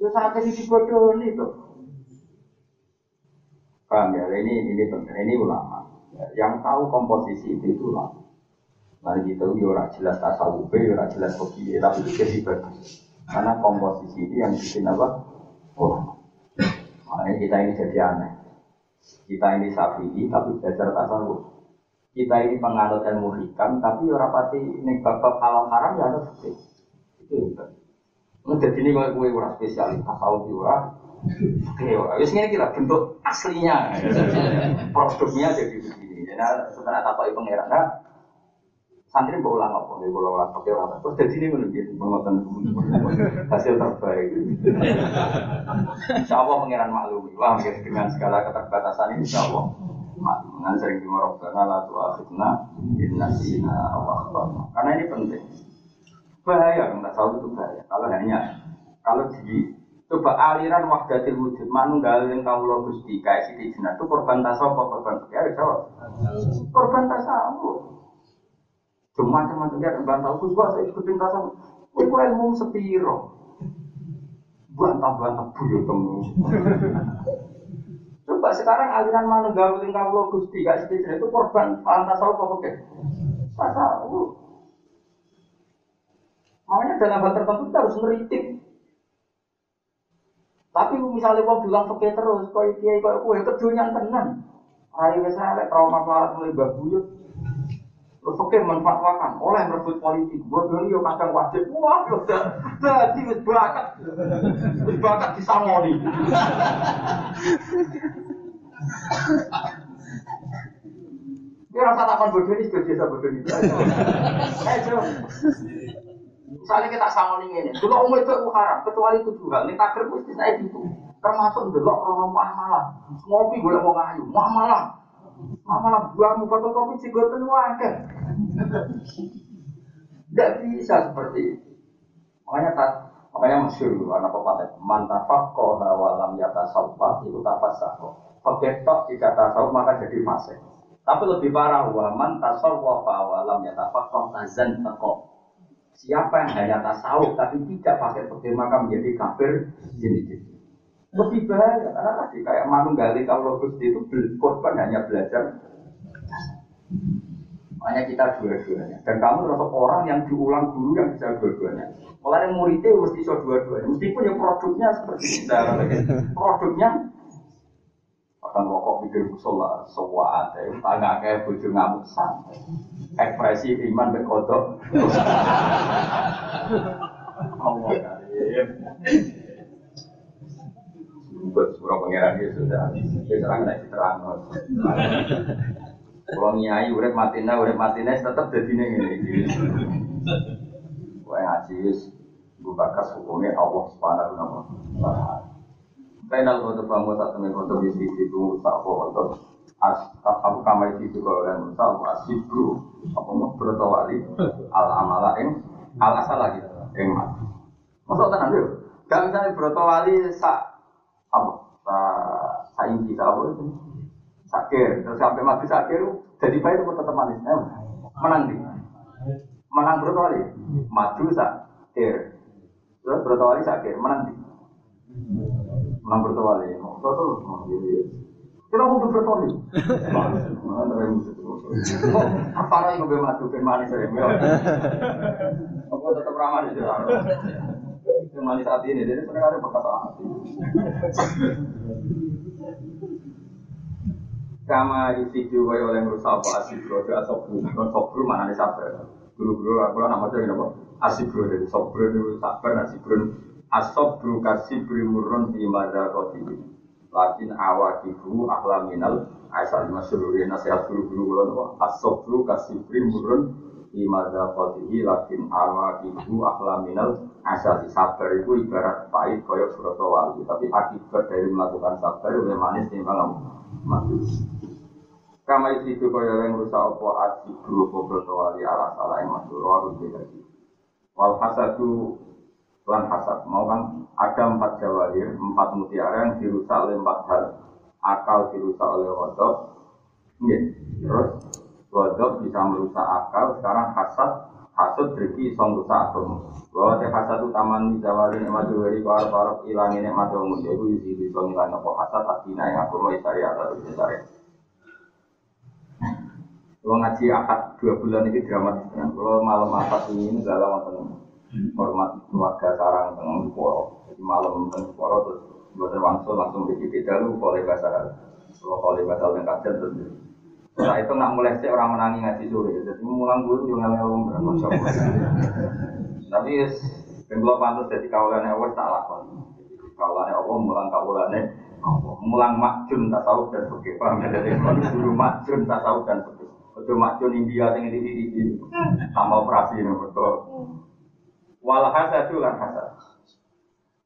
Ya saat ini dibodohi itu. Paham ya? Ini ini penting. Ini ulama. Yang tahu komposisi itu itu ulama. Mari kita ya ora jelas tasawuf, ya jelas kopi, tapi itu jadi bagus. Karena komposisi ini yang bikin apa? Oh, makanya kita ini jadi aneh. Kita ini sapi, tapi belajar tasawuf kita ini penganut ilmu hikam tapi orang pati ini bab halal haram ya ada fikih itu hebat jadi ini kalau gue orang spesialis tasawuf ora Oke, ora. Wis ngene kita bentuk aslinya. Produknya jadi begini. Jadi sebenarnya apa itu pangeran nah, santri mau ulang apa? Nih kalau ulang pakai orang terus jadi ini menunjuk pengotan hasil terbaik. Insya Allah pangeran maklum. Wah, dengan segala keterbatasan ini Insya Dengan sering dengar Rabbana la tu'akhidna in nasina aw Karena ini penting. Bahaya nggak tahu itu bahaya. Kalau hanya kalau di coba aliran wahdatil wujud manunggalin kamu lo gusti kayak siti jinak itu korban tasawuf korban ya jawab. Korban tasawuf cuma cuma dia korban tasawuf gua saya ikutin tasawuf itu ilmu sepiro. Bantah bantah buyut temu Coba sekarang aliran mana gawe tingkah pulau gusti gak sedikit itu korban paham tasawuf apa oke? Tasawuf. Makanya dalam hal tertentu kita harus ngeritik. Tapi misalnya mau bilang pakai terus, kau kiai kau kue kedunya tenan. Hari misalnya trauma pelarat mulai babuyut. Terus oke manfaatkan oleh merebut politik. Bodoh yo kadang wajib. Wah, sudah jadi wis bakat. Wis bakat disangoni. Dia rasa takon bodoh ini sudah biasa bodoh ini. Ayo, Misalnya kita sama ini, dulu umum itu haram, kecuali itu juga. Ini takdir mesti saya itu. Termasuk dulu kalau malah ngopi gue mau ngayu, malah Malah buahmu fotokopi cigoten wakil. Tidak bisa seperti itu. Makanya tak makanya masyur anak pepatah mantafak kau lam yata salfa itu tafasako. Pegetok tidak tasawuf maka jadi fase. Tapi lebih parah waman tasawuf awalam yata kau tazan teko. Siapa yang hanya tasawuf tapi tidak pakai petir maka menjadi kafir jadi lebih bahaya karena tadi kayak manunggali kalau Gusti itu korban hanya belajar hanya kita dua-duanya. Dan kamu termasuk orang yang diulang guru yang bisa dua-duanya. Mulai muridnya mesti bisa dua-duanya. Meskipun ya produknya seperti kita. Produknya akan rokok pikir musola, semua ada. Tangga kayak bojo ngamuk santai. Ekspresi iman berkodok. Allah. Buat surah pangeran dia sudah. Dia terang naik terang. Kalau nyai urip matina urip matina tetap jadi ini. Wah ngaji bu bakas hukumnya Allah subhanahu wa taala. Kainal kotor bangun satu nih kotor di sisi itu tak kotor. As aku kamar itu kalau dan musa aku asibru apa mau bertawali al amala ing al asal lagi ing mati. Masuk tanah dulu. Gak misalnya bertawali sa apa sa sa inci sa apa itu. Sakir terus sampai mati sakir jadi baik itu tetap manis. Eh, menang di menang berapa kali maju sakir terus berapa kali sakir menang di menang berapa kali mau terus kita mau berapa kali apa lagi gue maju ke manis ya aku tetap ramah di yang manis hati ini jadi sebenarnya perkataan hati kama yusidu kaya oleh merusak apa asibro itu asobru kan sobru mana nih sabar. Guru-guru aku lah nama jadi apa asibro dari sobru itu sabar asibro asobru kasibri murun di mada kotibi lakin awakibu ahlaminal asal. Masyururi nasihat guru-guru kulon apa asobru kasibri murun di mada kotibi lakin awakibu ahlaminal asal. Sabar itu ibarat pahit koyok surat wali tapi akibat dari melakukan sabar lebih manis timbang mati Kama isi itu kaya yang rusak opo asik dulu kobroto wali ala salah yang masuk roh lagi. Wal hasadu lan hasad mau kan ada empat jawahir, empat mutiara yang dirusak oleh empat hal. Akal dirusak oleh wadok, terus wadok bisa merusak akal. Sekarang hasad, hasud berarti song rusak agama. Bahwa teh hasad utaman di jawahir nikmat dari para para ilangi nikmat umum. Jadi bisa ngilangi apa hasad, adina yang agama isari atau isari. Kalau ngaji akad dua bulan ini dramatis kan. Kalau malam akad ini nggak lama teman. Hormat keluarga sarang tengah poro. Jadi malam tengah poro terus buat wangsul langsung di kita lu boleh bahasa. Kalau boleh bahasa yang kajian terus. Setelah itu nak mulai sih orang menangi ngaji sore. Jadi mulang dulu juga ngelong berapa Tapi kalau pantas jadi kawalan Allah tak lakon. Kawalan Allah mulang kawalannya mulang makjun tasawuf dan fikih paham ya jadi guru makjun tasawuf dan fikih Ojo macun India sing di di sama operasi ini betul. Wal itu lan hasad.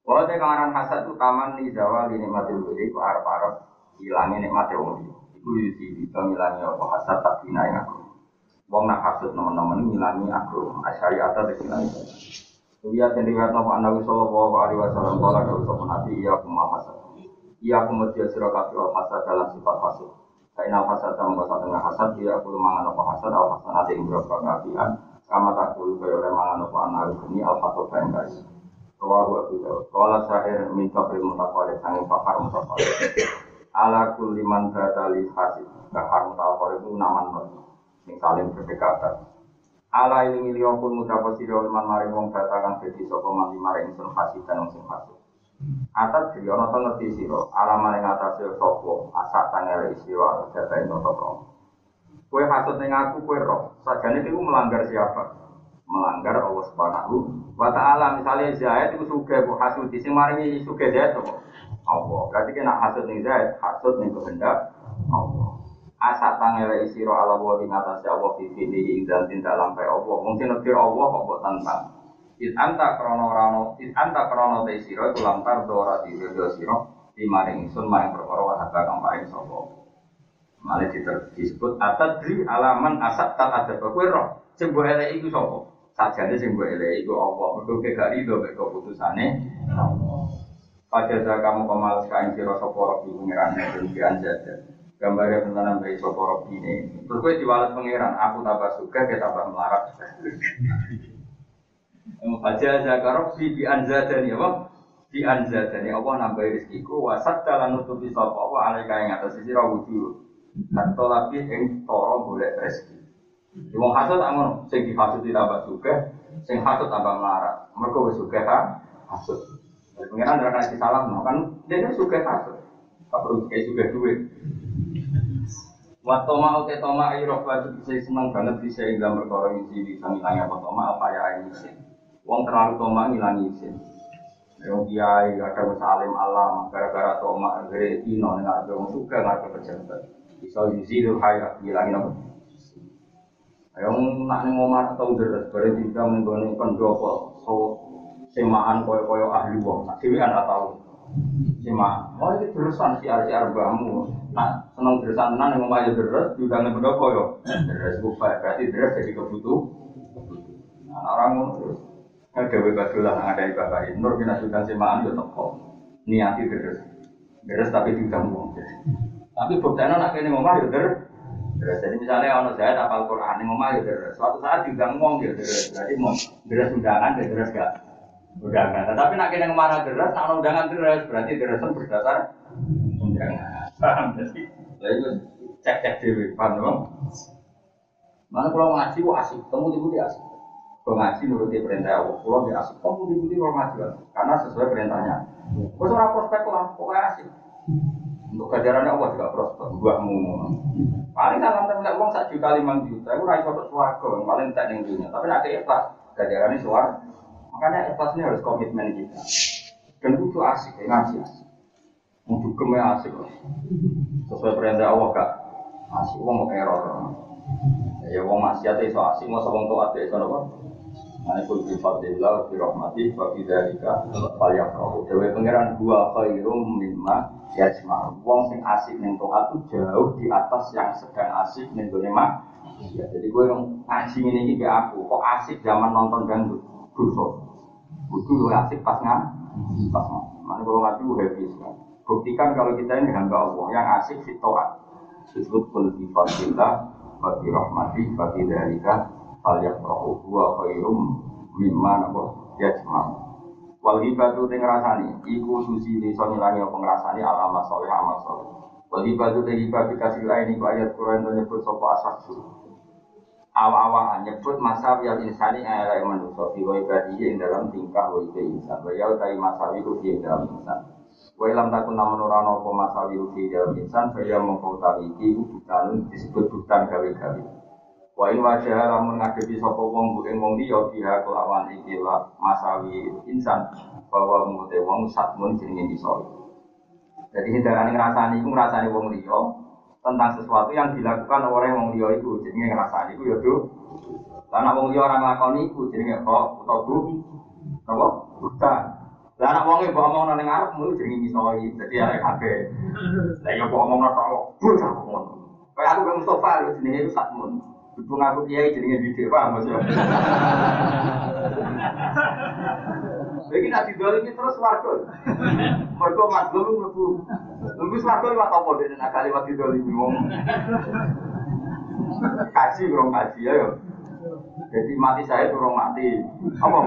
Walau te kangaran hasad itu taman di Jawa di nikmatil budi ku arep arep hilangin nikmate wong liya. Iku yusi bisa ngilangi apa hasad tak dinai aku. Wong nak hasad teman-teman ngilangi aku. Asyari atas ngilangi. Iya dan riwayat Nabi Nabi Sallallahu Alaihi Wasallam kalau ada usaha Nabi iya aku hasad. Iya aku mesti sirah hasad dalam sifat hasad. Kaina hasad sama bahasa tengah hasad dia aku mangan apa hasad al hasad nanti berapa keapian sama tak dulu kaya oleh mangan apa anak ini al fatwa kain guys. Rawahu Abu Dawud. Kala syair min kafir mutaqalid sangi pakar mutaqalid. Ala kulli man batali hasid. Bakar mutaqalid itu naman non. Yang saling berdekatan. Ala ilingi liyongkun ngucapa sira man maring wong batakan dadi sapa man maring sun hasid dan wong sing hasid. Atas jadi orang tuh ngerti siro, alaman yang atas siro sopo, asak tanggal istiwa, data itu toko. Kue hasut neng aku, kue roh, sajane melanggar siapa? Melanggar Allah Subhanahu wa Ta'ala. Misalnya Zaid itu suka bu hasut, di sini suka Zaid tuh. Allah. Berarti kena hasut neng Zaid, hasut neng kehendak Allah. Asak tanggal isiro ala wa ing atas Allah di sini dan tidak lampai Allah. Mungkin nekir Allah kok buat tentang. It anta krono rano, it anta krono te siro itu lantar dora di video siro di maring sun maring perkara harga kang paring sopo. Malah disebut atadri alaman asat tak ada roh. Mbok elek iku sapa? Sajane sing mbok elek iku apa? Mergo kowe gak rido mek keputusane Pada saat kamu kemal kain siro soporo di pengiran dan anjada. Gambarnya tentang bayi soporo ini. Terus gue pengiran, aku tambah suka, kita tambah melarat. Baca zakarok di di anjada nih apa? Di anjada nih apa nambah rezekiku wasat dalam nutupi sopo apa alai kain atas sisi rawuju. Dan tolapi yang toro boleh rezeki. Wong hasut tak ngono, sing dihasut tambah suka, sing hasut tambah melarat. Mereka wis suka ha, hasut. Pengiran ora kasih salam, kan dia kan suka hasut. Tak perlu kayak suka duit. Waktu mau te toma ayo batu bisa senang banget bisa dalam perkara isi bisa ngilangnya apa toma apa ya ini Wong terlalu toma ngilangi isin. Yang kiai ada salim alam gara-gara toma gere ino nggak ada wong suka nggak ada pejabat. Bisa itu hayat ngilangin apa? Yang nak nih ngomar atau deres berarti kita menggone pendopo so semaan koyo-koyo ahli wong. Dewi kan tahu. Sima, oh ini terusan si arsi arbamu. Nah, senang terusan tenan yang aja deres, juga nggak berdoa yo. Deres buka, berarti deres jadi kebutuh. Nah, orang terus ada bebadulah yang ada di bapak Nur kita sudah semaan yo toko. Niati deres, deres tapi juga ngomong. Tapi buktinya nak ini ngomong yo deres. Deres jadi misalnya orang saya tapal Quran ini ngomong yo deres. Suatu saat juga ngomong yo deres. Berarti mau deres undangan, deres gak undangan. Tetapi nak kena ke mana deras, nak undangan deras, berarti derasan berdasar undangan. Paham jadi? Lalu cek cek dewi, paham dong? Mana kalau ngaji, wah asik, temu di budi asik. Kalau ngaji nuruti perintah Allah, pulau dia asik, di budi kalau ngaji karena sesuai perintahnya. Kau seorang prospek lah, pokoknya asik. Untuk gajarannya Allah juga prospek, buahmu. Paling dalam temen uang satu juta lima juta, aku raih foto suarga, paling tak yang dunia. Tapi nanti ikhlas, gajarannya suar. Makanya ikhlas ini harus komitmen kita. Dan itu asik, ya, ngaji asik. Untuk ke mana asik loh. Sesuai perintah Allah kak. Asik, uang mau error. Ya uang maksiat itu asik, mau sebong toat ya, sono apa? Nah, ikut bi fadillah, bi rahmatih, wa bi dzalika falyafrahu. Dewe pangeran dua khairum mimma yajma. Wong sing asik ning taat itu jauh di atas yang sedang asik ning gone. Ya, jadi gue ngaji ini iki aku, kok asik zaman nonton dangdut. Dosa. Kudu asik pas ngan, pas ngan. Mana kalau ngaji happy sekali. Buktikan kalau kita ini hamba Allah yang asik si toat. Disebut kul bi fadillah, wa bi rahmatih, dzalika falyafrahu huwa khairum mimma napa? Yajma wal hibatu te ngrasani iku susi iso ngilangi apa ngrasani alama saleh amal saleh. Wal hibatu te hibah dikasih lain iku ayat Quran to nyebut sapa asas awa-awa nyebut masa yang insani ayat manusia fi wa ibadihi ing dalam tingkah wa ibe insan. Wa ya utai masawi ku fi dalam insan. Wa ilam takun namun ora ana apa masawi ku fi dalam insan saya mengkau tawi iki bukan disebut bukan gawe-gawe Wa in wajah lamun ngadepi sapa wong bu ing wong liya biha kelawan iki la masawi insan bahwa mute wong satmun jenenge iso. Jadi hindarane ngrasani iku ngrasani wong liya tentang sesuatu yang dilakukan oleh wong liya iku jenenge ngrasani iku ya do. Lah wong liya ora nglakoni iku jenenge kok utawa bu. Napa? Bukan. Lah anak wong e mbok omongno ning arepmu jenenge misoi. Dadi arek kabeh. Lah ya mbok omongno tok. Bocah ngono. Kayak aku Mustafa lho jenenge itu satmun. Ibu ngaku kiai jadi ngedidik, paham maksudnya? Jadi nanti dulu ini terus warga. Mereka mazlum lebu. Lebu warga lewat apa deh? Nak kali waktu dulu ini ngomong. Kaji kurang kaji ya. Jadi mati saya kurang mati. Apa?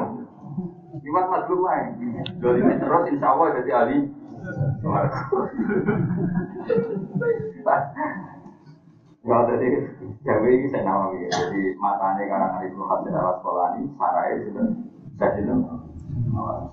Lewat mazlum aja. Dulu ini terus insya Allah jadi ahli. Ya jadi Jawa ini saya nama ya. Jadi matanya karena hari itu hasil sekolah ini, sarai sudah jadi